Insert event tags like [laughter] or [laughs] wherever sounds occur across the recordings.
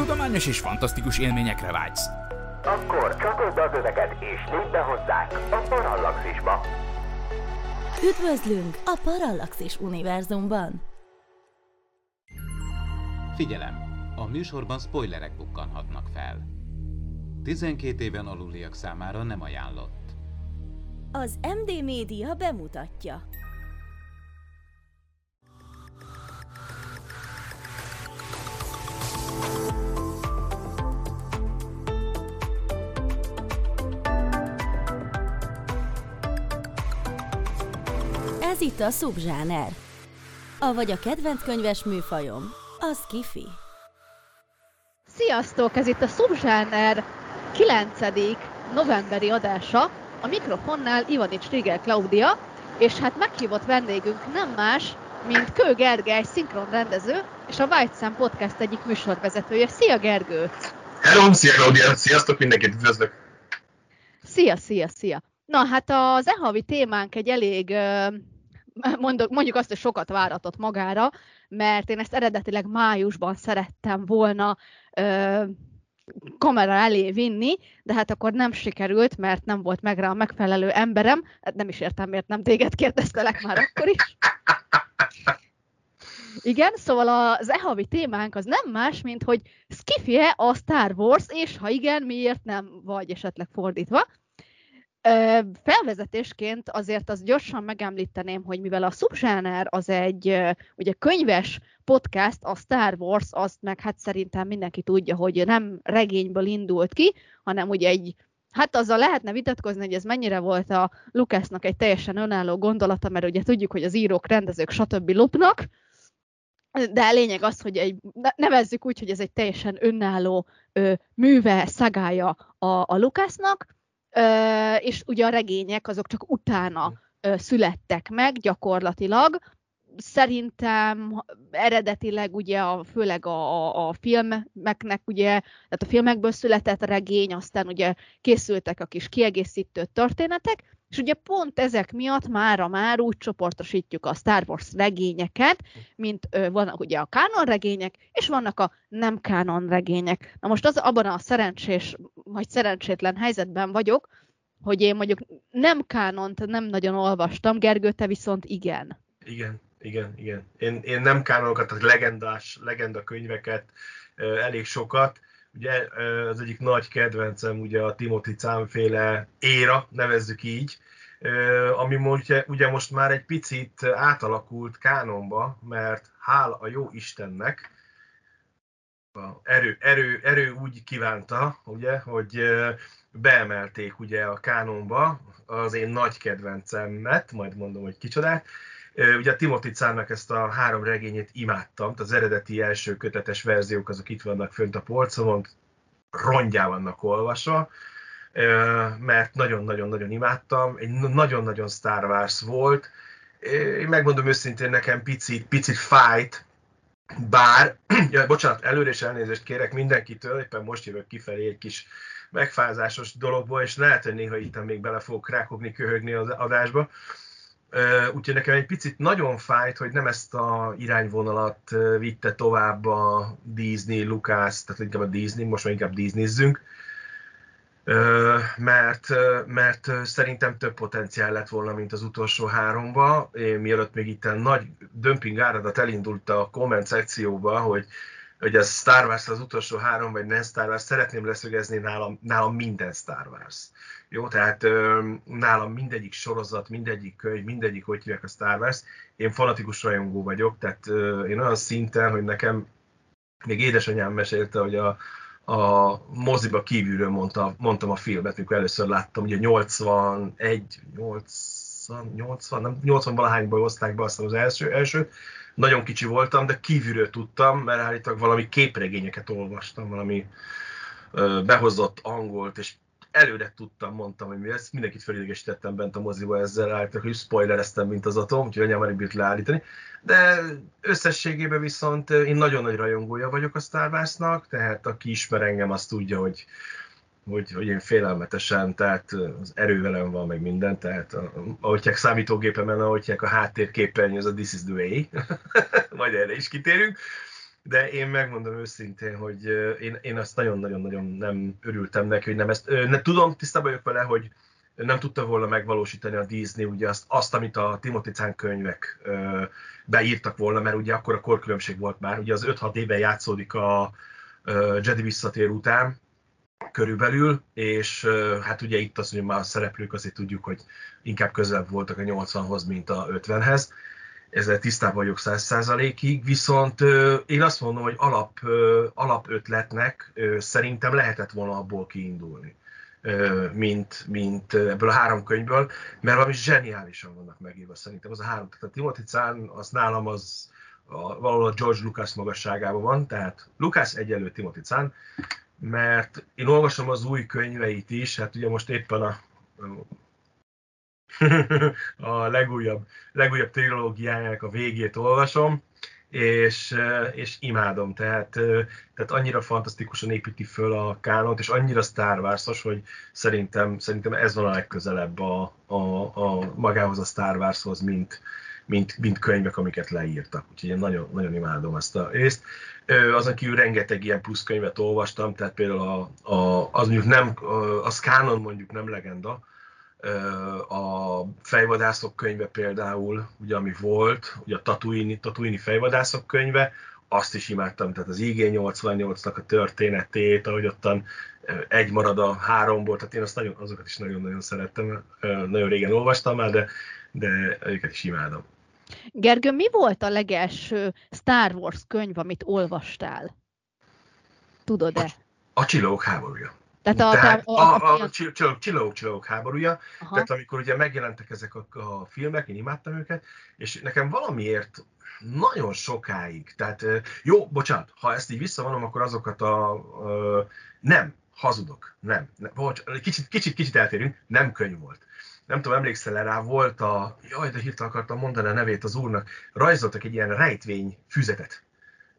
tudományos és fantasztikus élményekre vágysz. Akkor csatold az öveket és lépj be hozzánk a Parallaxisba. Üdvözlünk a Parallaxis univerzumban! Figyelem! A műsorban spoilerek bukkanhatnak fel. 12 éven aluliak számára nem ajánlott. Az MD Média bemutatja. Ez itt a szubzsáner. Avagy a kedvenc könyves műfajom, az kifi. Sziasztok! Ez itt a Subzsáner 9. novemberi adása. A mikrofonnál Ivanics Rigel Klaudia, és hát meghívott vendégünk nem más, mint Kő Gergely, szinkron rendező, és a White Sam Podcast egyik műsorvezetője. Szia Gergő! Hello, szia Claudia! Sziasztok, mindenkit üdvözlök! Szia, szia, szia! Na hát az e témánk egy elég, mondok, mondjuk azt, hogy sokat váratott magára, mert én ezt eredetileg májusban szerettem volna ö, kamera elé vinni, de hát akkor nem sikerült, mert nem volt meg rá a megfelelő emberem. Hát nem is értem, miért nem téged kérdeztelek már akkor is. Igen, szóval az e témánk az nem más, mint hogy skifje a Star Wars, és ha igen, miért nem, vagy esetleg fordítva. Felvezetésként azért az gyorsan megemlíteném, hogy mivel a Subzsáner az egy ugye könyves podcast, a Star Wars, azt meg hát szerintem mindenki tudja, hogy nem regényből indult ki, hanem ugye egy Hát azzal lehetne vitatkozni, hogy ez mennyire volt a Lucasnak egy teljesen önálló gondolata, mert ugye tudjuk, hogy az írók, rendezők, stb. lopnak, de a lényeg az, hogy egy, nevezzük úgy, hogy ez egy teljesen önálló ö, műve, szagája a, a Lucasnak, és ugye a regények azok csak utána születtek meg gyakorlatilag. Szerintem eredetileg ugye a, főleg a, a filmeknek ugye, tehát a filmekből született regény, aztán ugye készültek a kis kiegészítő történetek, és ugye pont ezek miatt mára már úgy csoportosítjuk a Star Wars regényeket, mint ö, vannak ugye a kánon regények, és vannak a nem kánon regények. Na most az abban a szerencsés, vagy szerencsétlen helyzetben vagyok, hogy én mondjuk nem kánont nem nagyon olvastam, Gergő, te viszont igen. Igen, igen, igen. Én, én nem kánonokat, tehát legendás, legenda könyveket, elég sokat, Ugye az egyik nagy kedvencem ugye a Timothy Cámféle éra, nevezzük így, ami ugye, ugye most már egy picit átalakult kánonba, mert hál a jó Istennek, a erő, erő, erő úgy kívánta, ugye, hogy beemelték ugye a kánonba az én nagy kedvencemet, majd mondom, hogy kicsodát, Ugye a Timothy Cárnak ezt a három regényét imádtam, az eredeti első kötetes verziók azok itt vannak fönt a polcomon, rongyá vannak olvasva, mert nagyon-nagyon-nagyon imádtam, egy nagyon-nagyon Star Wars volt, én megmondom őszintén, nekem picit, picit fájt, bár, [clears throat] ja, bocsánat, előre is elnézést kérek mindenkitől, éppen most jövök kifelé egy kis megfázásos dologból, és lehet, hogy néha itt még bele fogok rákogni, köhögni az adásba, Úgyhogy nekem egy picit nagyon fájt, hogy nem ezt a irányvonalat vitte tovább a Disney, Lucas, tehát inkább a Disney, most már inkább Disneyzzünk, mert, mert szerintem több potenciál lett volna, mint az utolsó háromba. Én mielőtt még itt nagy dömping áradat elindult a komment szekcióba, hogy hogy a Star Wars az utolsó három, vagy nem Star Wars, szeretném leszögezni nálam, nálam minden Star Wars. Jó, tehát ö, nálam mindegyik sorozat, mindegyik könyv, mindegyik, hogy hívják a Star Wars. Én fanatikus rajongó vagyok, tehát ö, én olyan szinten, hogy nekem még édesanyám mesélte, hogy a, a moziba kívülről mondta, mondtam a filmet, mikor először láttam, ugye 81, 80, 80, nem, 80 valahányból hozták be aztán az első, első, nagyon kicsi voltam, de kívülről tudtam, mert állítólag valami képregényeket olvastam, valami behozott angolt, és előre tudtam, mondtam, hogy mi ez. Mindenkit felidegesítettem bent a moziba ezzel, állítólag, hogy spoilereztem, mint az atom, úgyhogy anyám már bírt leállítani. De összességében viszont én nagyon nagy rajongója vagyok a Star Wars-nak, tehát aki ismer engem, azt tudja, hogy hogy, hogy én félelmetesen, tehát az erővelem van, meg minden, tehát ahogy számítógépemen, ahogy a háttérképernyő, az a This is the way, [laughs] majd erre is kitérünk. De én megmondom őszintén, hogy én, én azt nagyon-nagyon-nagyon nem örültem neki, hogy nem ezt, ne, tudom, tisztában vagyok vele, hogy nem tudta volna megvalósítani a Disney ugye azt, azt amit a Timothy Zahn könyvek ö, beírtak volna, mert ugye akkor a korkülönbség volt már, ugye az 5-6 éve játszódik a ö, Jedi visszatér után, körülbelül, és hát ugye itt az, hogy már a szereplők azért tudjuk, hogy inkább közelebb voltak a 80-hoz, mint a 50-hez. Ezzel tisztában vagyok 100%-ig, viszont én azt mondom, hogy alap, alapötletnek szerintem lehetett volna abból kiindulni mint, mint ebből a három könyvből, mert valami zseniálisan vannak megírva szerintem. Az a három, tehát a Timothy Zahn, az nálam az a, valahol a George Lucas magasságában van, tehát Lucas egyelő Timothy Zahn, mert én olvasom az új könyveit is, hát ugye most éppen a, [laughs] a legújabb, legújabb trilógiájának a végét olvasom, és, és imádom, tehát, tehát annyira fantasztikusan építi föl a kánont, és annyira Star wars hogy szerintem, szerintem ez van a legközelebb a, a, a magához a Star Warshoz, mint, mint, mint könyvek, amiket leírtak. Úgyhogy én nagyon, nagyon imádom ezt a részt. Azon kívül rengeteg ilyen plusz könyvet olvastam, tehát például a, a, az mondjuk nem, az Canon mondjuk nem legenda, a fejvadászok könyve például, ugye ami volt, ugye a Tatooine, Tatooine fejvadászok könyve, azt is imádtam, tehát az IG-88-nak a történetét, ahogy ottan egy marad a háromból, tehát én azt nagyon, azokat is nagyon-nagyon szerettem, nagyon régen olvastam már, de, de őket is imádom. Gergő, mi volt a legelső Star Wars könyv, amit olvastál? Tudod-e? A, a Csillagok háborúja. Tehát a, tehát a, a, a, a, a Csillagok, Csillagok háborúja, Aha. tehát amikor ugye megjelentek ezek a, a filmek, én imádtam őket, és nekem valamiért nagyon sokáig, tehát jó, bocsánat, ha ezt így visszavonom, akkor azokat a, a nem, hazudok, nem, nem bocs, kicsit, kicsit, kicsit eltérünk, nem könyv volt nem tudom, emlékszel rá, volt a, jaj, de hirtelen akartam mondani a nevét az úrnak, rajzoltak egy ilyen rejtvény füzetet.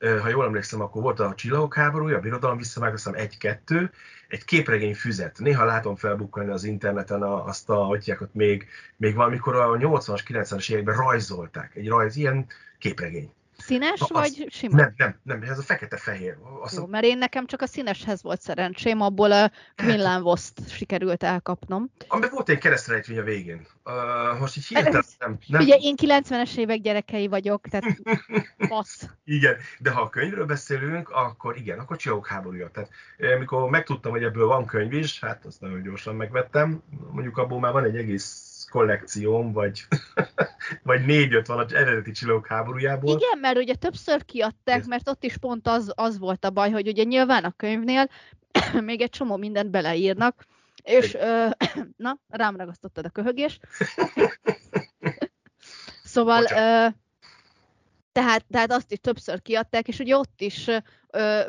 Ha jól emlékszem, akkor volt a Csillagok háborúja, a Birodalom visszavág, azt egy-kettő, egy képregény füzet. Néha látom felbukkalni az interneten azt a, hogy még, még valamikor a 80-as, 90-es években rajzolták. Egy rajz, ilyen képregény. Színes Na, vagy az, sima? Nem, nem, nem, ez a fekete-fehér. Azt Jó, mert én nekem csak a színeshez volt szerencsém, abból a Quinlan Vost sikerült elkapnom. Amiben volt egy keresztrejtvény a végén. Uh, most így hirtelen nem, nem. Ugye én 90-es évek gyerekei vagyok, tehát [laughs] passz. Igen, de ha a könyvről beszélünk, akkor igen, akkor Csillagok háborúja. Tehát amikor megtudtam, hogy ebből van könyv is, hát azt nagyon gyorsan megvettem. Mondjuk abból már van egy egész kollekcióm, vagy, [laughs] vagy négy-öt az eredeti csillagok háborújából. Igen, mert ugye többször kiadták, mert ott is pont az, az volt a baj, hogy ugye nyilván a könyvnél [clears throat] még egy csomó mindent beleírnak, és ö, [clears throat] na, rám ragasztottad a köhögés. [laughs] szóval ö, tehát, tehát azt is többször kiadták, és ugye ott is ö,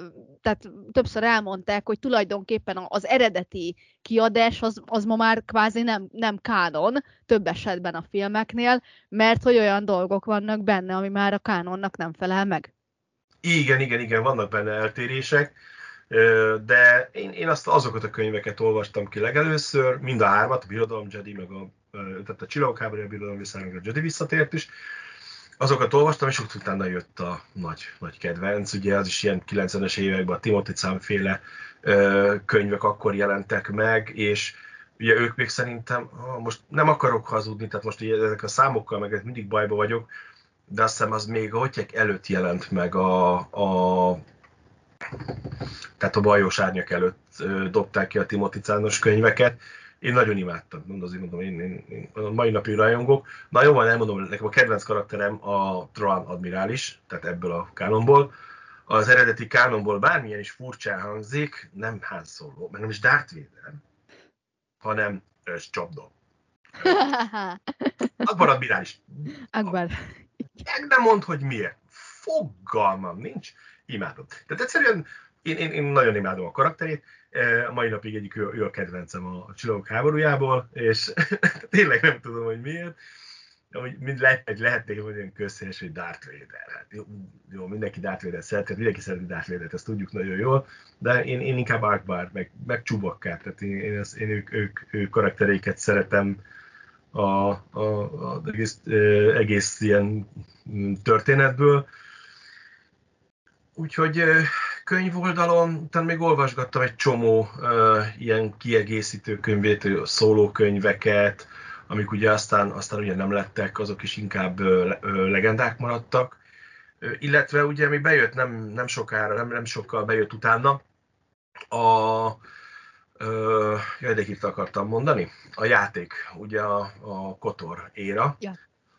tehát többször elmondták, hogy tulajdonképpen az eredeti kiadás az, az ma már kvázi nem, nem kánon, több esetben a filmeknél, mert hogy olyan dolgok vannak benne, ami már a kánonnak nem felel meg. Igen, igen, igen, vannak benne eltérések, de én, én azt, azokat a könyveket olvastam ki legelőször, mind a hármat, a Birodalom Jedi, meg a, tehát a Csillagok háborúja, a Birodalom vissza, a Jedi visszatért is, azokat olvastam, és ott utána jött a nagy, nagy kedvenc. Ugye az is ilyen 90-es években a Timothy Zahn könyvek akkor jelentek meg, és ugye ők még szerintem, most nem akarok hazudni, tehát most ugye ezek a számokkal meg mindig bajba vagyok, de azt hiszem az még hogy előtt jelent meg a, a tehát a bajós árnyak előtt dobták ki a Timothy könyveket, én nagyon imádtam, mondom, azért mondom, én, én, én a mai napig rajongok. Na jó, van, elmondom, nekem a kedvenc karakterem a Troan admirális, tehát ebből a kánonból. Az eredeti kánonból bármilyen is furcsán hangzik, nem Han Solo, meg nem is Darth Vader, hanem ez csapda. [laughs] Akbar admirális. Akbar. Meg nem mond, hogy miért. Fogalmam nincs. Imádom. Tehát egyszerűen én, én, én nagyon imádom a karakterét, a mai napig egyik ő, ő a kedvencem a Csillagok háborújából, és [laughs] tényleg nem tudom, hogy miért, hogy mind lehet, egy lehetnék hogy olyan közhelyes, hogy Darth Vader. Hát jó, jó, mindenki Darth Vader szeret, mindenki szereti Darth Vader, ezt tudjuk nagyon jól, de én, én inkább Akbar, meg, meg Chewbacca, tehát én, én, ezt, én ők, ők, ők karaktereiket szeretem a, a, a egész, egész ilyen történetből, úgyhogy ö, könyvoldalon, utána még olvasgattam egy csomó ö, ilyen kiegészítő könyvét, szólókönyveket, amik ugye aztán, aztán ugye nem lettek, azok is inkább ö, ö, legendák maradtak. Ö, illetve ugye mi bejött nem, nem sokára, nem, nem sokkal bejött utána a Ö, jaj, de itt akartam mondani. A játék, ugye a, a Kotor éra, Ja.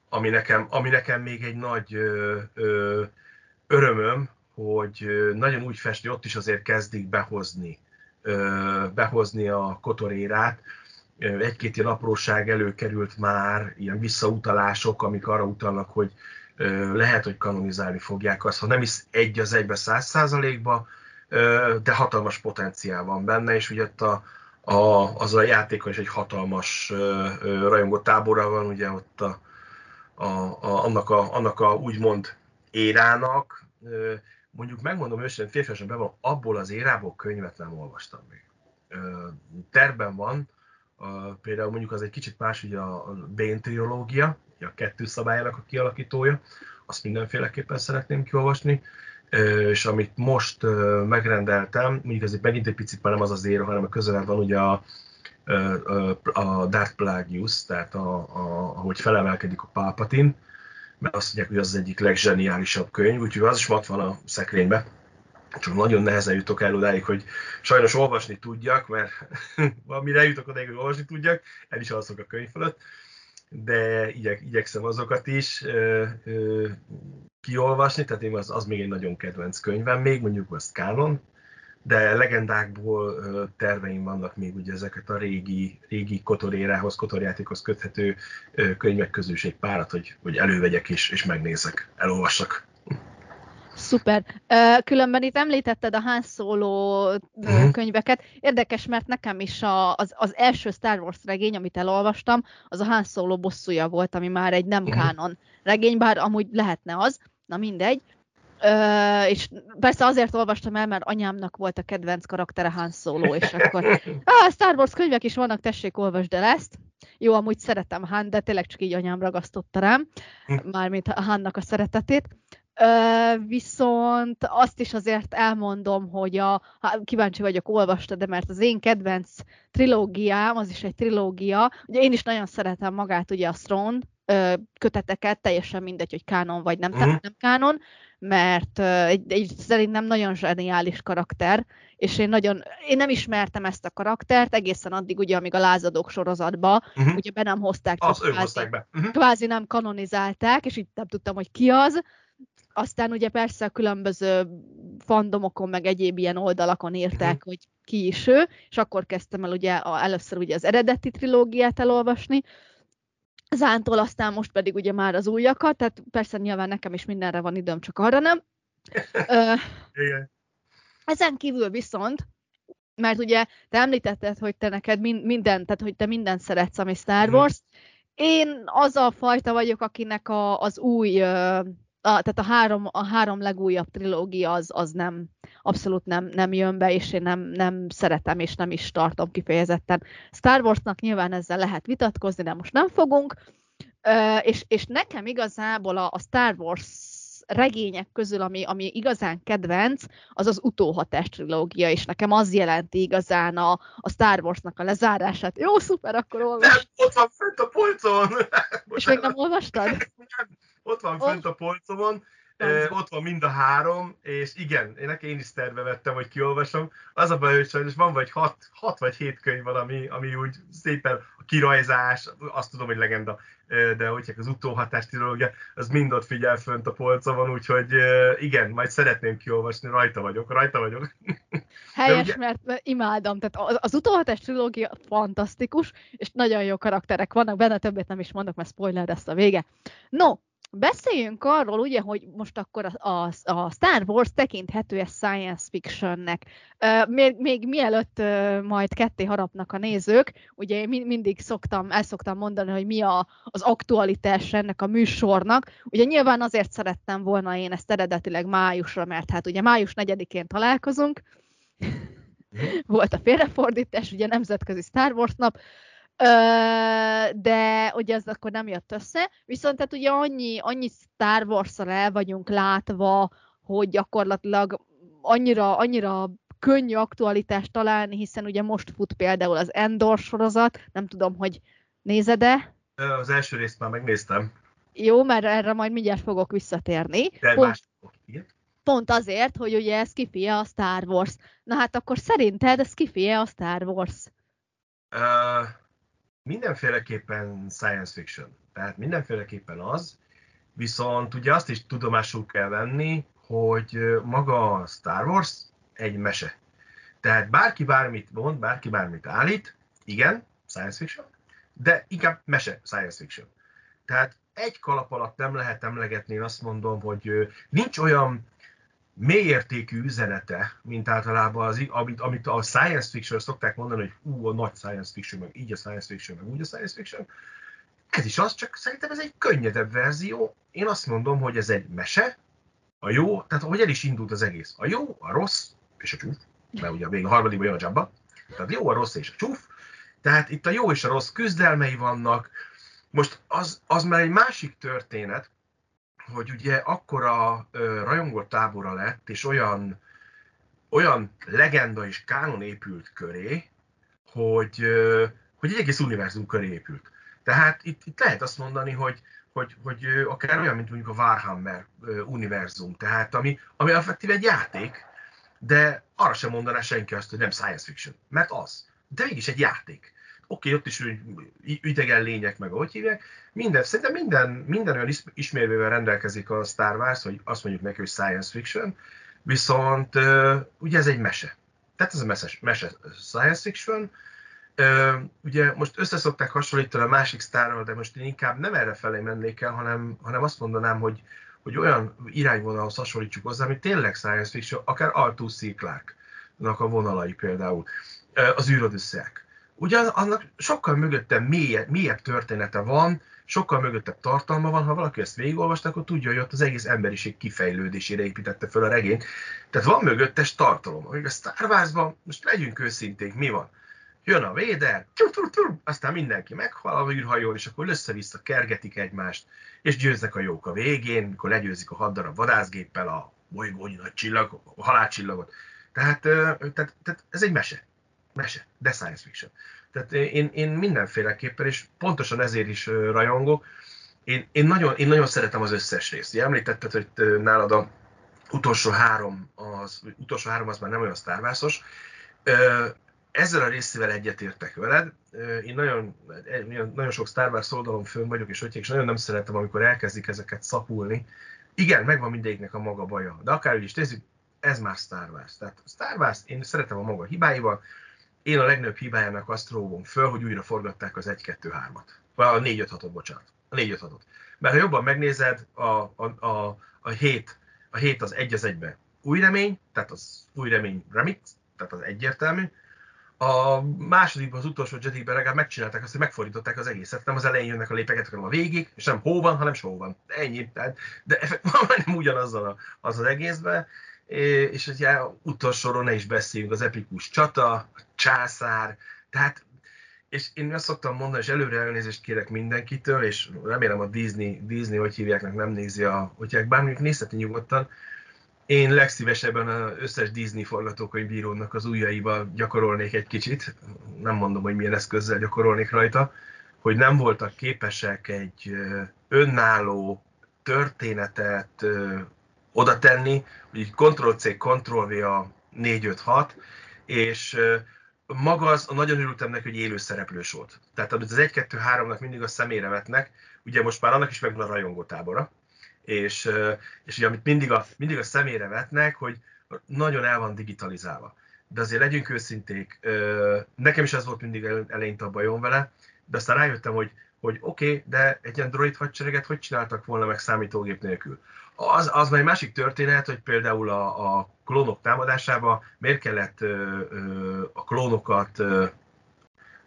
ami, nekem, ami nekem még egy nagy ö, ö, örömöm, hogy nagyon úgy festni, ott is azért kezdik behozni, behozni a Kotor érát. Ö, Egy-két ilyen apróság előkerült már, ilyen visszautalások, amik arra utalnak, hogy lehet, hogy kanonizálni fogják azt, ha nem is egy az egybe száz százalékba, de hatalmas potenciál van benne, és ugye ott a, a, az a játékon is egy hatalmas rajongó tábora van, ugye ott a, a, a, annak, a, annak a úgymond érának, mondjuk megmondom őszintén, férfiasan be van, abból az érából könyvet nem olvastam még. Terben van, a, például mondjuk az egy kicsit más, ugye a, a Bane trilógia, ugye a kettő szabályának a kialakítója, azt mindenféleképpen szeretném kiolvasni, és amit most megrendeltem, mondjuk ez megint egy picit már nem az az éra, hanem a közelebb van ugye a, ö, a Dark Plagueis, tehát a, a, ahogy felemelkedik a Palpatine, mert azt mondják, hogy az az egyik legzseniálisabb könyv, úgyhogy az is ott van a szekrénybe. Csak nagyon nehezen jutok el odáig, hogy sajnos olvasni tudjak, mert [laughs] amire jutok odáig, hogy olvasni tudjak, el is alszok a könyv fölött, de igyek, igyekszem azokat is ö, ö, kiolvasni, tehát én az, az még egy nagyon kedvenc könyvem, még mondjuk az kánon, de legendákból terveim vannak még ugye ezeket a régi, régi kotorérához, kotorjátékhoz köthető könyvek közül is egy párat, hogy, hogy elővegyek és, és megnézek, elolvassak. Szuper. Különben itt említetted a Han Solo Mhm. könyveket. Érdekes, mert nekem is a, az, az első Star Wars regény, amit elolvastam, az a Han Solo bosszúja volt, ami már egy nem Mhm. kánon regény, bár amúgy lehetne az, na mindegy. Ö, és persze azért olvastam el, mert anyámnak volt a kedvenc karaktere Han Solo, és akkor ah, Star Wars könyvek is vannak, tessék, olvasd el ezt. Jó, amúgy szeretem Han, de tényleg csak így anyám ragasztotta rám, Hm. mármint a Hannak a szeretetét. Ö, viszont azt is azért elmondom, hogy a, ha kíváncsi vagyok, olvastad, de mert az én kedvenc trilógiám, az is egy trilógia, ugye én is nagyon szeretem magát, ugye a Throne köteteket, teljesen mindegy, hogy kánon vagy nem, uh-huh. nem kánon, mert egy, egy szerintem nagyon zseniális karakter, és én nagyon, én nem ismertem ezt a karaktert egészen addig, ugye, amíg a lázadók sorozatba, Uh-huh. ugye be nem hozták, Az kvázi- hozták be. Uh-huh. kvázi nem kanonizálták, és így nem tudtam, hogy ki az. Aztán ugye persze a különböző fandomokon, meg egyéb ilyen oldalakon írták, Mhm. hogy ki is ő, és akkor kezdtem el ugye a, először ugye az eredeti trilógiát elolvasni, Zántól aztán most pedig ugye már az újakat, tehát persze nyilván nekem is mindenre van időm, csak arra nem. Ö, Igen. ezen kívül viszont, mert ugye te említetted, hogy te neked min- minden, tehát hogy te mindent szeretsz, ami Star Mhm. Wars. Én az a fajta vagyok, akinek a, az új, a, tehát a három, a három legújabb trilógia az, az nem, abszolút nem, nem jön be, és én nem, nem szeretem, és nem is tartom kifejezetten. Star Warsnak nyilván ezzel lehet vitatkozni, de most nem fogunk. Ö, és, és nekem igazából a, a Star Wars regények közül, ami, ami igazán kedvenc, az az utóhatás trilógia, és nekem az jelenti igazán a, a Star Warsnak a lezárását. Jó, szuper, akkor Nem, olvas. ott van fönt a polcon! És még nem olvastad? Nem, ott van fönt a polcomon. Ö, ott van mind a három, és igen, én én is terve vettem, hogy kiolvasom. Az a baj, hogy sajnos van vagy hat, hat vagy hét könyv van, ami, ami úgy szépen a kirajzás, azt tudom, hogy legenda, de hogy az utóhatás trilógia, az mind ott figyel fönt a polcomon, úgyhogy igen, majd szeretném kiolvasni, rajta vagyok, rajta vagyok. [laughs] Helyes, ugye- mert mert imádom. Tehát az, az utóhatás trilógia fantasztikus, és nagyon jó karakterek vannak benne, többet nem is mondok, mert spoiler lesz a vége. No, beszéljünk arról, ugye, hogy most akkor a, a, a Star Wars tekinthető ez science fictionnek. Uh, még, még mielőtt uh, majd ketté harapnak a nézők, ugye én min- mindig szoktam, el szoktam mondani, hogy mi a, az aktualitás ennek a műsornak. Ugye nyilván azért szerettem volna én ezt eredetileg májusra, mert hát ugye május 4-én találkozunk, [laughs] volt a félrefordítás, ugye nemzetközi Star Wars nap, de ugye ez akkor nem jött össze, viszont tehát ugye annyi, annyi Star wars el vagyunk látva, hogy gyakorlatilag annyira, annyira könnyű aktualitást találni, hiszen ugye most fut például az Endor sorozat, nem tudom, hogy nézed-e? Az első részt már megnéztem. Jó, mert erre majd mindjárt fogok visszatérni. De pont, más, pont azért, hogy ugye skiffy a Star Wars. Na hát akkor szerinted skiffy a Star Wars? Uh, mindenféleképpen science fiction. Tehát mindenféleképpen az, viszont ugye azt is tudomásul kell venni, hogy maga a Star Wars egy mese. Tehát bárki bármit mond, bárki bármit állít, igen, science fiction, de inkább mese science fiction. Tehát egy kalap alatt nem lehet emlegetni, én azt mondom, hogy nincs olyan mélyértékű üzenete, mint általában az, amit, amit a science fiction szokták mondani, hogy ú, a nagy science fiction, meg így a science fiction, meg úgy a science fiction. Ez is az, csak szerintem ez egy könnyedebb verzió. Én azt mondom, hogy ez egy mese, a jó, tehát hogy el is indult az egész. A jó, a rossz és a csúf, mert ugye még a harmadikban jön a jabba. Tehát jó, a rossz és a csúf. Tehát itt a jó és a rossz küzdelmei vannak. Most az, az már egy másik történet, hogy ugye akkora rajongó tábora lett, és olyan, olyan legenda és kánon épült köré, hogy, hogy egy egész univerzum köré épült. Tehát itt, itt lehet azt mondani, hogy, hogy, hogy akár olyan, mint mondjuk a Warhammer univerzum, tehát ami, ami effektív egy játék, de arra sem mondaná senki azt, hogy nem science fiction, mert az. De mégis egy játék. Oké, ott is idegen lények, meg ahogy hívják. Minden, szerintem minden, minden olyan ismérvével rendelkezik a Star Wars, hogy azt mondjuk neki, hogy science fiction, viszont ugye ez egy mese. Tehát ez a mese, mese science fiction, ugye most összeszokták hasonlítani a másik sztárral, de most én inkább nem erre felé mennék el, hanem, hanem azt mondanám, hogy, hogy olyan irányvonalhoz hasonlítsuk hozzá, ami tényleg science fiction, akár Arthur C. A vonalai például, az űrodüsszák. Ugyan annak sokkal mögötte mélyebb, mélyebb története van, sokkal mögöttebb tartalma van, ha valaki ezt végigolvasta, akkor tudja, hogy ott az egész emberiség kifejlődésére építette fel a regényt. Tehát van mögöttes tartalom. Amíg a Star Wars-ban, most legyünk őszinték, mi van? jön a véder, aztán mindenki meghal a űrhajón, és akkor össze-vissza kergetik egymást, és győznek a jók a végén, mikor legyőzik a hat darab vadászgéppel a bolygónyi nagy csillag, a halálcsillagot. Tehát, tehát, tehát ez egy mese. Mese, de science fiction. Tehát én, én mindenféleképpen, és pontosan ezért is rajongok, én, én, nagyon, én nagyon szeretem az összes részt. Ugye említetted, hogy nálad a utolsó három, az utolsó három az már nem olyan Star ezzel a részével egyetértek veled. Én nagyon, nagyon sok Star Wars oldalon fönn vagyok, és, és nagyon nem szeretem, amikor elkezdik ezeket szapulni. Igen, megvan mindegyiknek a maga baja, de akárhogy is nézzük, ez már Star Wars. Tehát Star Wars, én szeretem a maga hibáival, én a legnagyobb hibájának azt rógom föl, hogy újra forgatták az 1-2-3-at. Vagy a 4-5-6-ot, bocsánat. A 4-5-6-ot. Mert ha jobban megnézed, a, a, a, a 7, a 7 az egy az egybe új remény, tehát az új remény remix, tehát az egyértelmű, a másodikban, az utolsó Jedi-ben legalább megcsinálták azt, hogy megfordították az egészet. Nem az elején jönnek a lépeket, hanem a végig, és nem hóban, hanem sóban. Ennyi. Tehát, de [laughs] nem ugyanazzal a, az az egészben. És ugye utolsóról ne is beszéljünk, az epikus csata, a császár, tehát és én azt szoktam mondani, és előre elnézést kérek mindenkitől, és remélem a Disney, Disney hogy hívják, nem nézi a, hogy bármilyen nézheti nyugodtan, én legszívesebben az összes Disney forgatókönyvírónak az ujjaiba gyakorolnék egy kicsit, nem mondom, hogy milyen eszközzel gyakorolnék rajta, hogy nem voltak képesek egy önálló történetet oda tenni, hogy Ctrl-C, Ctrl-V a 4-5-6, és maga az, nagyon örültem neki, hogy élő szereplős volt. Tehát az 1-2-3-nak mindig a szemére vetnek, ugye most már annak is megvan a rajongótábora, és, és ugye amit mindig a, mindig a szemére vetnek, hogy nagyon el van digitalizálva. De azért legyünk őszinték, nekem is ez volt mindig eleinte a bajom vele, de aztán rájöttem, hogy, hogy oké, okay, de egy ilyen droid hadsereget hogy csináltak volna meg számítógép nélkül? Az, az már egy másik történet, hogy például a, a klónok támadásába miért kellett ö, ö, a klónokat ö,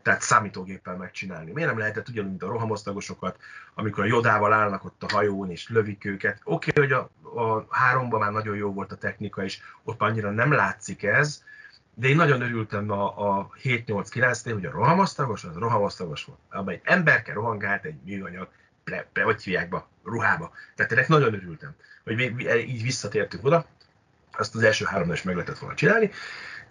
tehát számítógéppel megcsinálni. Miért nem lehetett ugyanúgy, mint a rohamosztagosokat, amikor a jodával állnak ott a hajón és lövik őket. Oké, okay, hogy a, a háromban már nagyon jó volt a technika, és ott annyira nem látszik ez, de én nagyon örültem a, a 7-8-9-nél, hogy a rohamosztagos az rohamosztagos volt, egy emberke rohangált egy műanyag, pre, pre, hogy hívják be, ruhába. Tehát ennek nagyon örültem, hogy így visszatértünk oda. ezt az első három is meg lehetett volna csinálni,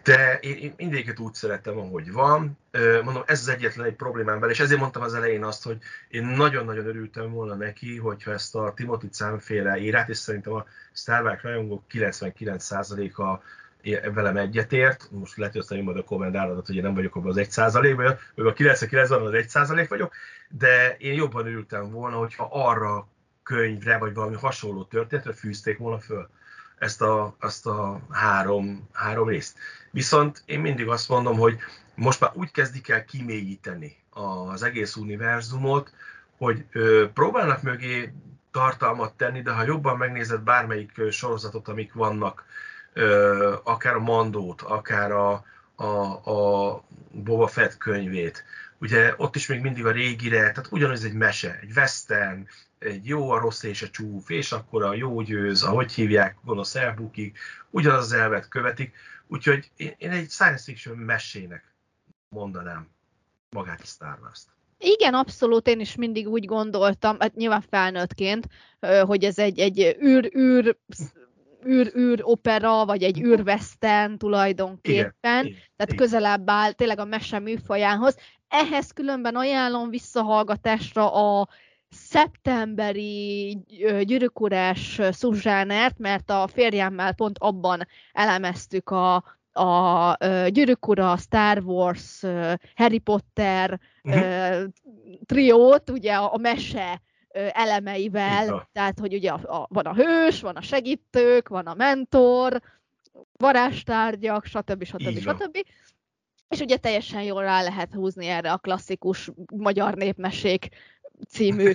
de én, én mindegyiket úgy szerettem, ahogy van. Mondom, ez az egyetlen egy problémám vele, és ezért mondtam az elején azt, hogy én nagyon-nagyon örültem volna neki, hogyha ezt a Timothy Cámféle írát, és szerintem a Star Wars rajongók 99%-a velem egyetért, most lehet, hogy aztán majd a kommentárodat, hogy én nem vagyok abban az egy százalékban, meg a 99-ben az egy százalék vagyok, de én jobban örültem volna, hogyha arra könyvre, vagy valami hasonló történetre fűzték volna föl ezt a, azt a három, három részt. Viszont én mindig azt mondom, hogy most már úgy kezdik el kimélyíteni az egész univerzumot, hogy ö, próbálnak mögé tartalmat tenni, de ha jobban megnézed bármelyik sorozatot, amik vannak, akár a Mandót, akár a, a, a Boba Fett könyvét, ugye ott is még mindig a régire, tehát ugyanaz egy mese, egy western, egy jó, a rossz és a csúf, és akkor a jó győz, ahogy hívják, gonosz elbukik, ugyanaz az elvet követik, úgyhogy én, én egy science fiction mesének mondanám magát a Star Wars-t. Igen, abszolút, én is mindig úgy gondoltam, hát nyilván felnőttként, hogy ez egy, egy űr, űr, űr, űr opera, vagy egy űrveszten tulajdonképpen, igen, tehát igen. közelebb áll tényleg a mese műfajához. Ehhez különben ajánlom visszahallgatásra a szeptemberi gyűrűkurás szubzsánert, mert a férjemmel pont abban elemeztük a, a gyűrűkura, Star Wars, Harry Potter uh-huh. triót, ugye a, a mese elemeivel, Igen. tehát hogy ugye a, a, van a hős, van a segítők, van a mentor, varázstárgyak, stb. stb. stb. stb. És ugye teljesen jól rá lehet húzni erre a klasszikus magyar népmesék című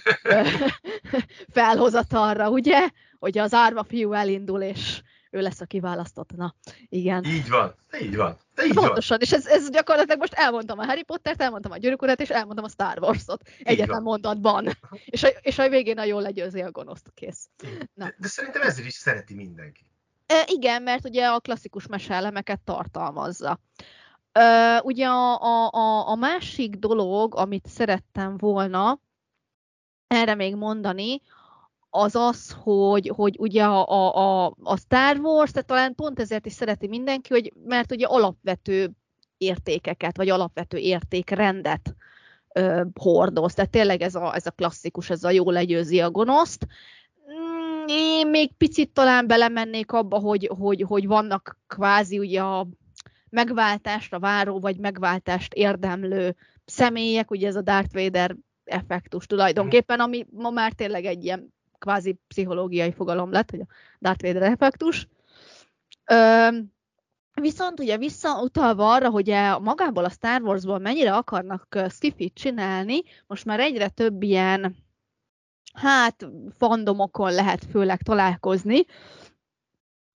[laughs] felhozatalra, ugye? Hogy az árva fiú elindul, és ő lesz a kiválasztott. Na, igen. Így van, így van. Így Pontosan, van. és ez, ez gyakorlatilag most elmondtam a Harry Pottert, elmondtam a Gyűrűk és elmondtam a Star Wars-ot egyetlen mondatban. [laughs] és, a, és a végén a jól legyőzi a gonoszt, kész. Na. De, de szerintem ezért is szereti mindenki. E, igen, mert ugye a klasszikus meselemeket tartalmazza. Uh, ugye a, a, a, a másik dolog, amit szerettem volna, erre még mondani, az az, hogy, hogy ugye a, a, a Star Wars, tehát talán pont ezért is szereti mindenki, hogy mert ugye alapvető értékeket, vagy alapvető értékrendet ö, hordoz. Tehát tényleg ez a, ez a klasszikus, ez a jó legyőzi a gonoszt. Mm, én még picit talán belemennék abba, hogy, hogy, hogy vannak kvázi ugye a megváltásra váró, vagy megváltást érdemlő személyek, ugye ez a Darth Vader effektus tulajdonképpen, ami ma már tényleg egy ilyen kvázi pszichológiai fogalom lett, hogy a Darth Vader effektus. Ö, viszont ugye visszautalva arra, hogy e magából a Star Warsból mennyire akarnak skifit csinálni, most már egyre több ilyen hát fandomokon lehet főleg találkozni,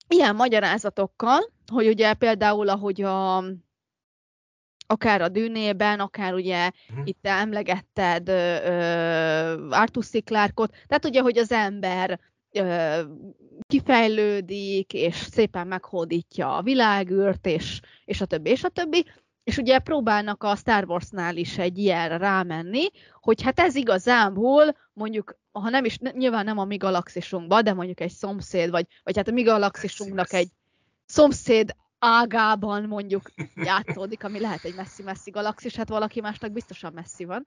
ilyen magyarázatokkal, hogy ugye például, ahogy a akár a dűnében, akár ugye uh-huh. itt emlegetted Artus Clarkot, tehát ugye, hogy az ember ö, kifejlődik, és szépen meghódítja a világűrt, és, és a többi, és a többi, és ugye próbálnak a Star Warsnál is egy ilyenre rámenni, hogy hát ez igazából mondjuk, ha nem is, nyilván nem a mi galaxisunkban, de mondjuk egy szomszéd, vagy, vagy hát a mi galaxisunknak egy szomszéd ágában mondjuk játszódik, ami lehet egy messzi-messzi galaxis, hát valaki másnak biztosan messzi van.